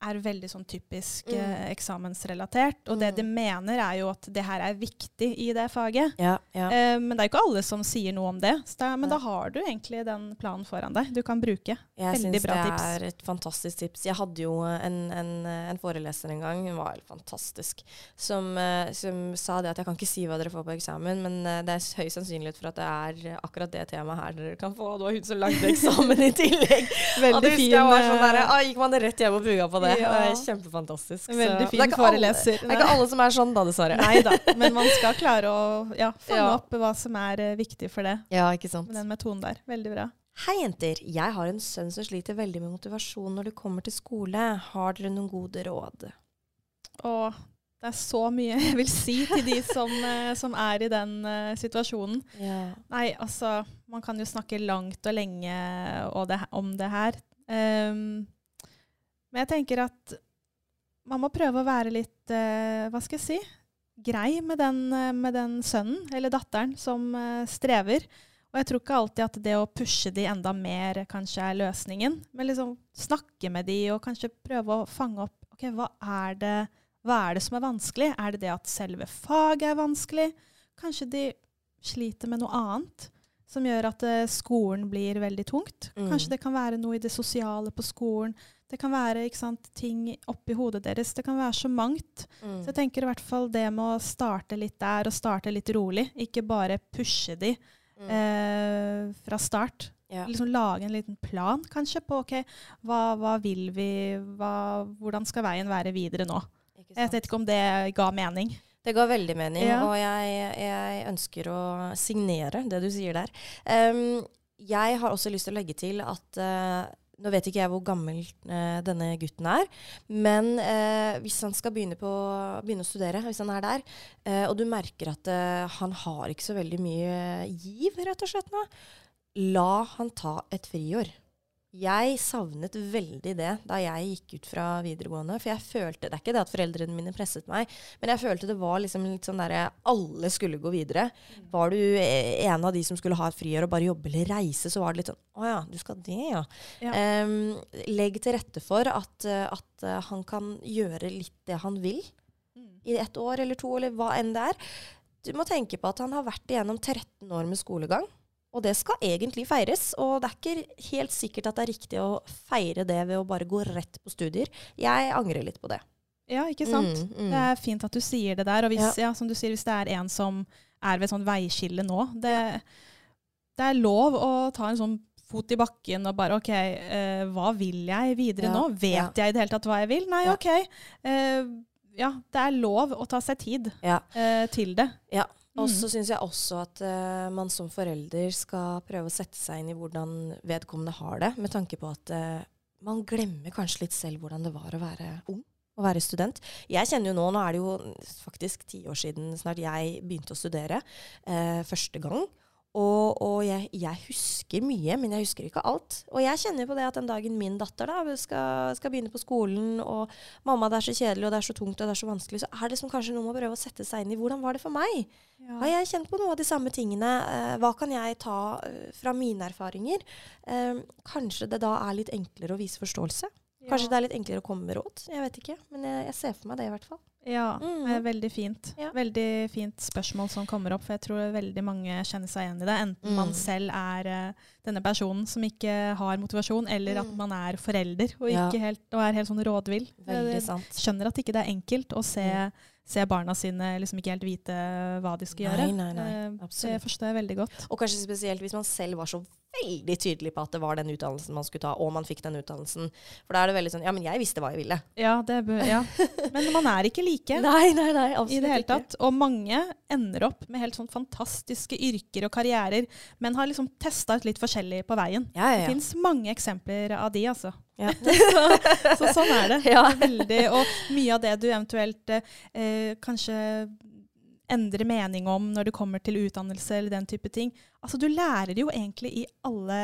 er veldig sånn typisk Mm. eh, eksamensrelatert. Og det Mm. de mener, er jo at det her er viktig i det faget. Ja, ja. Eh, men det er jo ikke alle som sier noe om det. Da, men ja. da har du egentlig den planen foran deg. Du kan bruke. Jeg Veldig syns bra det er et fantastisk tips. Jeg hadde jo en, en, en foreleser en gang, hun var helt fantastisk, som, eh, som sa det at jeg kan ikke si hva dere får på eksamen, men eh, det er høy sannsynlighet for at det er akkurat det temaet her dere kan få. Det var hun som lagde eksamen i tillegg. og Veldig det fin, jeg sånn der, eh, ah, Gikk man rett hjem og pugga på det? Ja. Det er kjempefantastisk. Så Veldig det fin foreleser. Det er ikke alle som er sånn, da, dessverre. Nei da, men man skal klare å ja, fange opp hva som er uh, viktig for det. Ja, ikke sant. Med den metoden der. Veldig bra. Hei, jenter. Jeg har en sønn som sliter veldig med motivasjon når det kommer til skole. Har dere noen gode råd? Å, det er så mye jeg vil si til de som, eh, som er i den uh, situasjonen. Ja. Nei, altså Man kan jo snakke langt og lenge det, om det her. Ehm, men jeg tenker at man må prøve å være litt eh, Hva skal jeg si? Grei med den, eh, med den sønnen eller datteren som eh, strever. Og jeg tror ikke alltid at det å pushe de enda mer kanskje er løsningen. Men liksom snakke med de og kanskje prøve å fange opp ok, hva er det, hva er det som er vanskelig. Er det det at selve faget er vanskelig? Kanskje de sliter med noe annet som gjør at uh, skolen blir veldig tungt. Mm. Kanskje det kan være noe i det sosiale på skolen. Det kan være sant, ting oppi hodet deres. Det kan være så mangt. Mm. Så jeg tenker i hvert fall det med å starte litt der, og starte litt rolig. Ikke bare pushe de Mm. eh, fra start. Ja. Liksom lage en liten plan kanskje på ok, hva, hva vil vi, hva, hvordan skal veien være videre nå. Jeg vet ikke om det ga mening. Det ga veldig mening, Ja. og jeg, jeg ønsker å signere det du sier der. Um, jeg har også lyst til å legge til at eh, nå vet ikke jeg hvor gammel eh, denne gutten er, men eh, hvis han skal begynne, på, begynne å studere, hvis han er der, eh, og du merker at eh, han har ikke så veldig mye giv, rett og slett nå, la han ta et friår. Jeg savnet veldig det da jeg gikk ut fra videregående. For jeg følte Det er ikke det at foreldrene mine presset meg, men jeg følte det var liksom litt sånn derre Alle skulle gå videre. Var du eh, en av de som skulle ha et friår og bare jobbe eller reise, så var det litt sånn Å ja, du skal det, ja. Ja. Um, legg til rette for at, at eh, han kan gjøre litt det han vil i ett år eller to, eller hva enn det er. Du må tenke på at han har vært igjennom 13 år med skolegang. Og det skal egentlig feires. Og det er ikke helt sikkert at det er riktig å feire det ved å bare gå rett på studier. Jeg angrer litt på det. Ja, ikke sant? Mm, mm. Det er fint at du sier det der. Og hvis, Ja. ja. som du sier, hvis det er en som er ved et sånt veiskille nå det, det er lov å ta en sånn fot i bakken og bare OK, uh, hva vil jeg videre Ja, nå? Vet jeg i det hele tatt hva jeg vil? Nei. OK. Uh, ja, det er lov å ta seg tid Ja. uh, til det. Ja. Og Mm. så syns jeg også at uh, man som forelder skal prøve å sette seg inn i hvordan vedkommende har det, med tanke på at uh, man glemmer kanskje litt selv hvordan det var å være ung. Å være student. Jeg kjenner jo nå, nå er det jo faktisk ti år siden snart jeg begynte å studere uh, første gang. Og, og jeg, jeg husker mye, men jeg husker ikke alt. Og jeg kjenner på det at den dagen min datter da, skal, skal begynne på skolen, og mamma, det er så kjedelig, og det er så tungt, og det er så vanskelig, så er det som kanskje noe med å prøve å sette seg inn i hvordan var det for meg? Har jeg kjent på noe av de samme tingene? Eh, hva kan jeg ta eh, fra mine erfaringer? Eh, kanskje det da er litt enklere å vise forståelse? Kanskje det er litt enklere å komme med råd? Jeg vet ikke, men jeg, jeg ser for meg det i hvert fall. Ja, mm. veldig fint. Ja. Veldig fint spørsmål som kommer opp, for jeg tror veldig mange kjenner seg igjen i det. Enten man Mm. selv er eh, denne personen som ikke har motivasjon, eller at Mm. man er forelder og, Ja. ikke helt, og er helt sånn rådvill. Skjønner at ikke det er enkelt å se, Mm. se barna sine liksom ikke helt vite hva de skal Nei, gjøre. nei, nei. nei. Absolutt. Det forstår jeg veldig godt. Og kanskje spesielt hvis man selv var så veldig tydelig på at det var den utdannelsen man skulle ta, og man fikk den utdannelsen. For da er det veldig sånn Ja, men jeg visste hva jeg ville. Ja, ja. Men man er ikke like. Nei, nei, nei. i det hele tatt. Og mange ender opp med helt sånn fantastiske yrker og karrierer, men har liksom testa ut litt forskjellig på veien. Ja, ja, Det fins mange eksempler av de, altså. Ja. så, så sånn er det. Ja. Veldig, og mye av det du eventuelt eh, kanskje endrer mening om når det kommer til utdannelse eller den type ting. Altså, du lærer jo egentlig i alle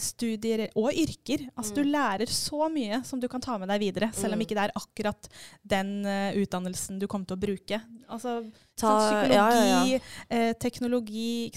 studier og yrker. Altså, Du Mm. lærer så mye som du kan ta med deg videre, selv om Mm. ikke det er akkurat den uh, utdannelsen du kommer til å bruke. Altså, Ta, sånn psykologi, ja, ja, ja. Eh, teknologi?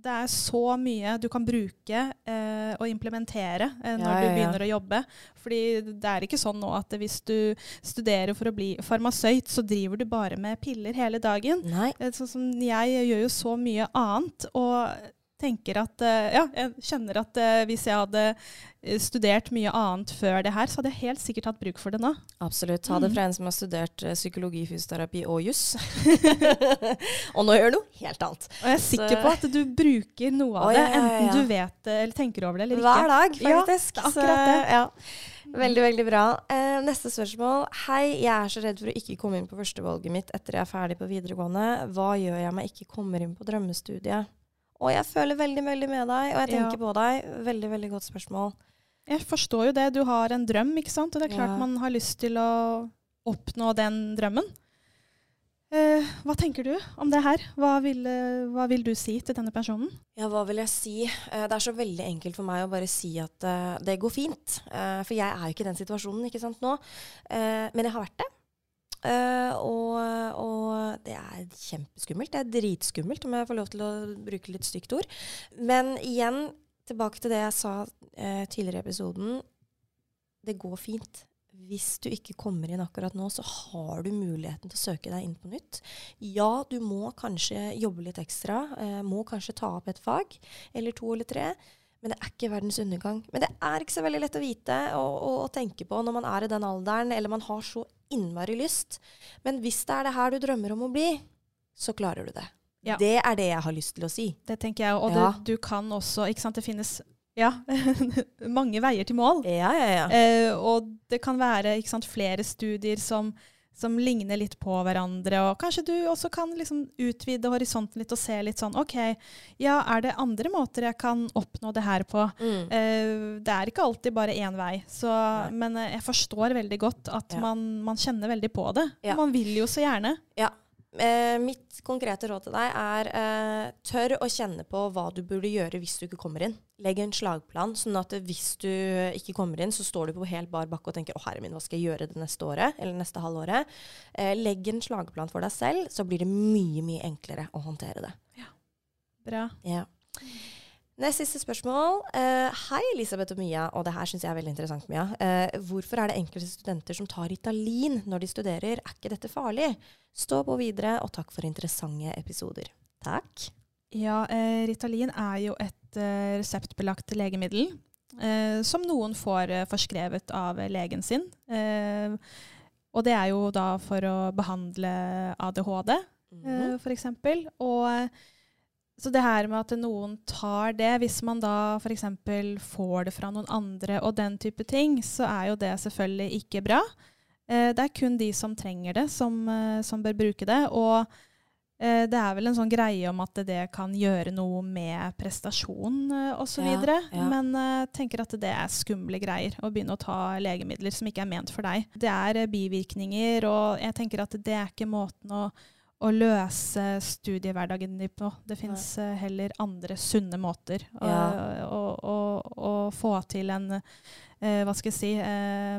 Det er så mye du kan bruke eh, og implementere eh, når Ja, du ja, du begynner å jobbe. Fordi det er ikke sånn nå at hvis du studerer for å bli farmasøyt, så driver du bare med piller hele dagen. Eh, Sånn som jeg gjør jo så mye annet. og tenker at, eh, ja, jeg kjenner at eh, hvis jeg hadde eh, studert mye annet før det her, så hadde jeg helt sikkert hatt bruk for det nå. Absolutt. Ta det Mm. fra en som har studert psykologi, fysioterapi og juss. og nå gjør du noe helt annet. Og jeg er sikker Så- på at du bruker noe av oh, det, ja, ja, ja, enten du vet det eller tenker over det eller ikke. Hver dag, faktisk. det er akkurat det. Så, ja. Veldig, veldig bra. Eh, neste spørsmål. Hei, jeg er så redd for å ikke komme inn på førstevalget mitt etter jeg er ferdig på videregående. Hva gjør jeg om jeg ikke kommer inn på drømmestudiet? Og jeg føler veldig, veldig med deg, og jeg Ja. tenker på deg. Veldig, veldig godt spørsmål. Jeg forstår jo det. Du har en drøm, ikke sant? Og det er klart Ja. man har lyst til å oppnå den drømmen. Eh, hva tenker du om det her? Hva vil, eh, hva vil du si til denne personen? Ja, hva vil jeg si? Eh, det er så veldig enkelt for meg å bare si at eh, det går fint. For jeg er jo ikke i den situasjonen ikke sant, nå. Men jeg har vært det. Eh, og, og det er kjempeskummelt. Det er dritskummelt, om jeg får lov til å bruke litt stygt ord. Men igjen, tilbake til det jeg sa uh, tidligere i episoden. Det går fint. Hvis du ikke kommer inn akkurat nå, så har du muligheten til å søke deg inn på nytt. Ja, du må kanskje jobbe litt ekstra. Uh, må kanskje ta opp et fag, eller to eller tre. Men det er ikke verdens undergang. Men det er ikke så veldig lett å vite og, og, og tenke på når man er i den alderen, eller man har så innmari lyst. Men hvis det er det her du drømmer om å bli, så klarer du det. Ja. Det er det jeg har lyst til å si. Det tenker jeg. Og Ja. du, du kan også Ikke sant, det finnes ja, mange veier til mål. Ja, ja, ja. Eh, og det kan være sant, flere studier som, som ligner litt på hverandre. Og kanskje du også kan liksom utvide horisonten litt og se litt sånn OK, ja, er det andre måter jeg kan oppnå det her på? Mm. Uh, det er ikke alltid bare én vei. Så, men eh, jeg forstår veldig godt at Ja. man, man kjenner veldig på det. Ja. Man vil jo så gjerne. Ja. Eh, mitt konkrete råd til deg er eh, tør å kjenne på hva du burde gjøre hvis du ikke kommer inn. Legg en slagplan, sånn at hvis du ikke kommer inn, så står du på helt bar bakke og tenker 'Å, herre min, hva skal jeg gjøre det neste året?' eller neste halvåret. Eh, legg en slagplan for deg selv, så blir det mye, mye enklere å håndtere det. Ja. Bra. Ja. Nest siste spørsmål. Uh, hei, Elisabeth og Mia. Og det her syns jeg er veldig interessant, Mia. Uh, hvorfor er det enkelte studenter som tar Ritalin når de studerer? Er ikke dette farlig? Stå på videre, og takk for interessante episoder. Takk. Ja, uh, Ritalin er jo et reseptbelagt legemiddel som noen får forskrevet av legen sin. Og det er jo da for å behandle ADHD, Mhm. eh, f.eks. Og så det her med at noen tar det, hvis man da f.eks. får det fra noen andre og den type ting, så er jo det selvfølgelig ikke bra. Eh, det er kun de som trenger det, som, eh, som bør bruke det. Og eh, det er vel en sånn greie om at det kan gjøre noe med prestasjon eh, osv. Ja, ja. Men jeg tenker at det er skumle greier å begynne å ta legemidler som ikke er ment for deg. Det er eh, bivirkninger, og jeg tenker at det er ikke måten å å løse studiehverdagen din på. Det fins heller andre sunne måter å, Ja. å, å, å få til en eh, Hva skal jeg si eh,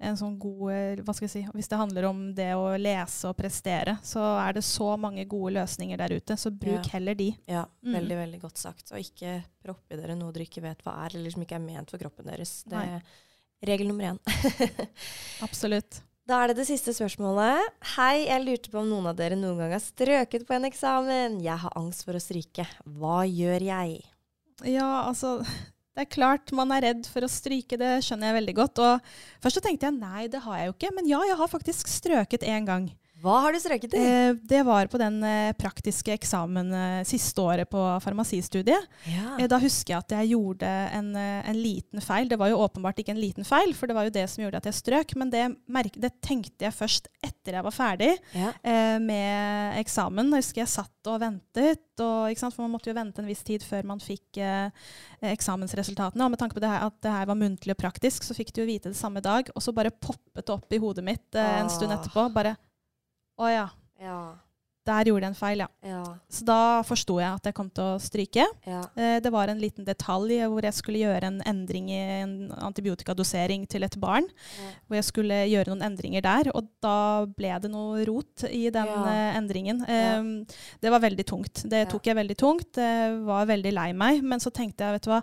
en sånn god eh, hva skal jeg si, Hvis det handler om det å lese og prestere, så er det så mange gode løsninger der ute. Så bruk Ja. heller de. Ja, Mm. veldig, veldig godt sagt. Og ikke proppe i dere noe dere ikke vet hva er, eller som ikke er ment for kroppen deres. Det Nei. er regel nummer én. Absolutt. Da er det det siste spørsmålet. Hei, jeg lurte på om noen av dere noen gang har strøket på en eksamen. Jeg har angst for å stryke. Hva gjør jeg? Ja, altså Det er klart man er redd for å stryke, det skjønner jeg veldig godt. Og først så tenkte jeg nei, det har jeg jo ikke. Men ja, jeg har faktisk strøket én gang. Hva har du strøket i? Eh, det var på den eh, praktiske eksamen eh, siste året på farmasistudiet. ja. Da husker jeg at jeg gjorde en, en liten feil. Det var jo åpenbart ikke en liten feil, for det var jo det som gjorde at jeg strøk. Men det, det tenkte jeg først etter jeg var ferdig ja. med eksamen. Jeg husker jeg satt og ventet, og, for man måtte jo vente en viss tid før man fikk eksamensresultatene. Og med tanke på det her, at det her var muntlig og praktisk, så fikk du jo vite det samme dag. Og så bare poppet det opp i hodet mitt en stund etterpå. Bare Å ja, Ja. der gjorde jeg en feil, ja. Ja. Så da forsto jeg at jeg kom til å stryke. ja. Eh, Det var en liten detalj hvor jeg skulle gjøre en endring i en antibiotikadosering til et barn. Ja. Hvor jeg skulle gjøre noen endringer der, og da ble det noe rot i den eh, endringen. Um, Det var veldig tungt. Det tok jeg veldig tungt. Var veldig lei meg. Men så tenkte jeg, vet du hva.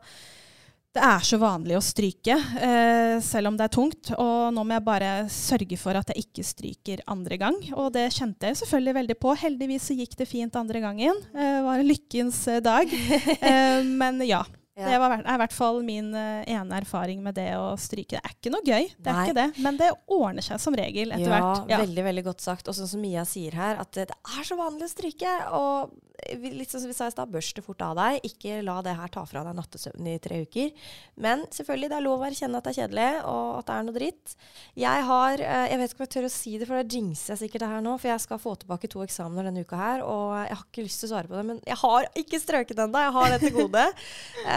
Det er så vanlig å stryke, eh, selv om det er tungt. Og nå må jeg bare sørge for at jeg ikke stryker andre gang. Og det kjente jeg selvfølgelig veldig på. Heldigvis så gikk det fint andre gangen. Eh, Det var en lykkens eh, dag. Eh, men ja. Ja. Det var, er i hvert fall min uh, ene erfaring med det å stryke. Det er ikke noe gøy, det er Nei. ikke det. Men det ordner seg som regel etter ja, hvert. Ja. veldig veldig godt sagt. Og sånn som Mia sier her, at det er så vanlig å stryke. Og litt sånn som vi sa i stad, børst det fort av deg. Ikke la det her ta fra deg nattesøvnen i tre uker. Men selvfølgelig, det er lov å erkjenne at det er kjedelig, og at det er noe dritt. Jeg har uh, Jeg vet ikke om jeg tør å si det, for da jinxer jeg sikkert det her nå. For jeg skal få tilbake to eksamener denne uka her, og jeg har ikke lyst til å svare på det. Men jeg har ikke strøket ennå. Jeg har det til gode.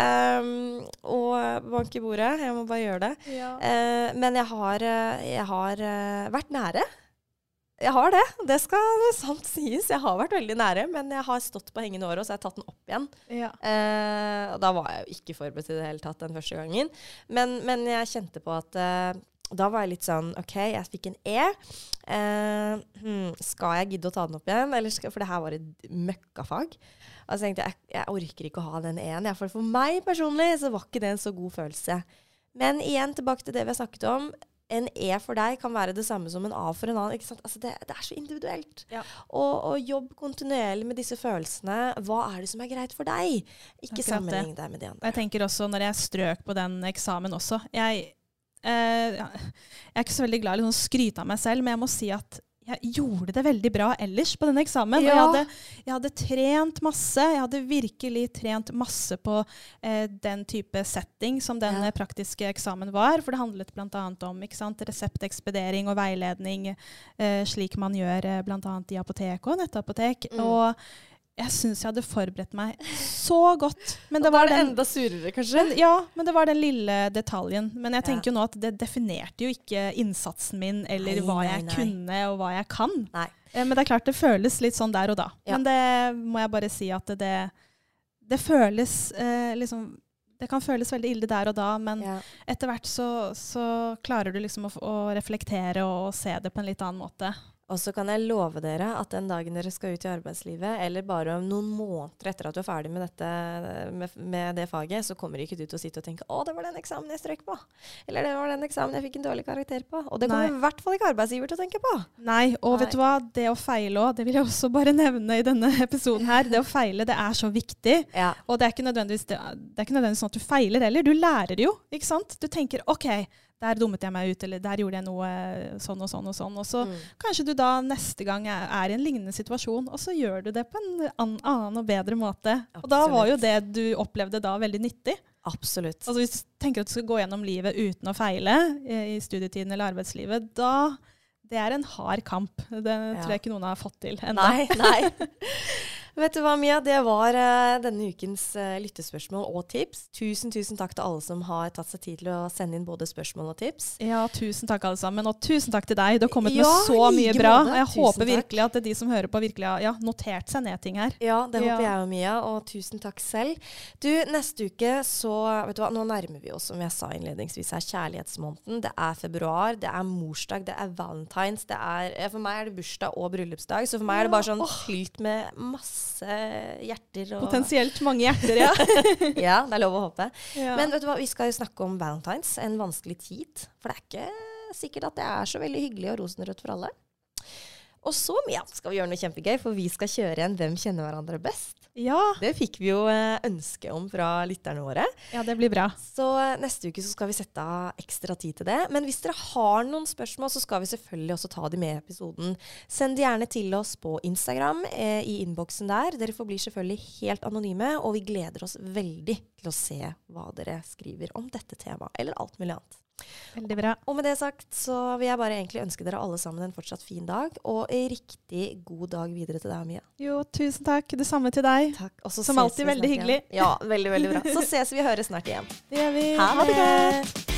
Um, og bank i bordet. Jeg må bare gjøre det. Eh, men jeg har, eh, jeg har uh, vært nære. Jeg har det. Det skal sant sies. Jeg har vært veldig nære, men jeg har stått på hengende året, og så har jeg tatt den opp igjen. Ja. Uh, og da var jeg jo ikke forberedt i det hele tatt den første gangen. Men, men jeg kjente på at da var jeg litt sånn OK, jeg fikk en E. Eh, hmm, skal jeg gidde å ta den opp igjen? Eller skal, for det her var et møkkafag. Og så tenkte jeg jeg, orker ikke å ha den E-en. For for meg personlig så var ikke det en så god følelse. Men igjen tilbake til det vi har snakket om. En E for deg kan være det samme som en A for en annen. Ikke sant? Altså det, det er så individuelt. Ja. Og, og jobb kontinuerlig med disse følelsene. Hva er det som er greit for deg? Ikke Akkurat sammenlign deg med de andre. jeg tenker også når jeg strøk på den eksamen også Jeg, eh, jeg er ikke så veldig glad i å liksom skryte av meg selv, men jeg må si at jeg gjorde det veldig bra ellers på denne eksamen. Og jeg hadde, jeg hadde trent masse. Jeg hadde virkelig trent masse på eh, den type setting som den Ja. eh, praktiske eksamen var. For det handlet bl.a. om sant, reseptekspedering og veiledning, eh, slik man gjør eh, bl.a. i apotek og nettapotek. Mm. Og Jeg syns jeg hadde forberedt meg så godt. Men det Og da var er det den enda surere, kanskje. men, ja, men det var den lille detaljen. Men jeg Ja. tenker jo nå at det definerte jo ikke innsatsen min, eller Nei, hva jeg nei. kunne, og hva jeg kan. Nei. Eh, Men det er klart det føles litt sånn der og da. Ja. Men det må jeg bare si at det, det føles eh, liksom Det kan føles veldig ille der og da, men Ja. etter hvert så, så klarer du liksom å, å reflektere og se det på en litt annen måte. Og så kan jeg love dere at den dagen dere skal ut i arbeidslivet, eller bare om noen måneder etter at du er ferdig med, dette, med, med det faget, så kommer ikke du til å sitte og tenke 'Å, det var den eksamen jeg strøk på'. Eller 'det var den eksamen jeg fikk en dårlig karakter på'. Og det kommer i hvert fall ikke arbeidsgiver til å tenke på. Nei, og vet du hva? Det å feile òg, det vil jeg også bare nevne i denne episoden her. Det å feile, det er så viktig. Ja. Og det er ikke det det er ikke nødvendigvis sånn at du feiler heller. Du lærer jo, ikke sant? Du tenker OK, der dummet jeg meg ut, eller der gjorde jeg noe sånn og sånn og sånn. Og så Mm. kanskje du da neste gang er, er i en lignende situasjon, og så gjør du det på en an, annen og bedre måte. Og da var jo det du opplevde da veldig nyttig. Absolutt. Altså Hvis du tenker at du skal gå gjennom livet uten å feile eh, i studietiden eller arbeidslivet, da det er en hard kamp. Det tror jeg ikke noen har fått til ennå. Nei, nei. Vet du hva, Mia? Det var eh, denne ukens eh, lyttespørsmål og tips. Tusen, tusen takk til alle som har tatt seg tid til å sende inn både spørsmål og tips. Ja, tusen takk alle sammen. Og tusen takk til deg. Du har kommet Ja, med så mye bra. måte. Jeg Tusen håper virkelig at de som hører på, virkelig har ja, notert seg ned ting her. Ja, det håper Ja. jeg og Mia, og tusen takk selv. Du, neste uke så Vet du hva, nå nærmer vi oss, som jeg sa innledningsvis, her kjærlighetsmåneden. Det er februar, det er morsdag, det er valentines, det er For meg er det bursdag og bryllupsdag, så for meg er det bare sånn fylt med masse hjerter og Potensielt mange hjerter, ja. Ja, det er lov å håpe. ja. Men vet du hva, vi skal jo snakke om valentines, en vanskelig tid. For det er ikke sikkert at det er så veldig hyggelig og rosenrødt for alle. Og så ja, skal vi gjøre noe kjempegøy, for vi skal kjøre en Hvem kjenner hverandre best? ja. Det fikk vi jo eh, ønske om fra lytterne våre. ja, det blir bra. Så eh, neste uke så skal vi sette av ekstra tid til det. Men hvis dere har noen spørsmål, så skal vi selvfølgelig også ta de med i episoden. Send de gjerne til oss på Instagram eh, i innboksen der. Dere forblir selvfølgelig helt anonyme, og vi gleder oss veldig til å se hva dere skriver om dette temaet, eller alt mulig annet. Veldig bra. Og med det sagt så vil jeg bare egentlig ønske dere alle sammen en fortsatt fin dag, og en riktig god dag videre til deg, Mia. Jo, tusen takk. Det samme til deg. Takk. Som alltid veldig hyggelig. igjen. Ja, veldig, veldig bra. Så ses vi og høres snart igjen. Det gjør vi. Ha det!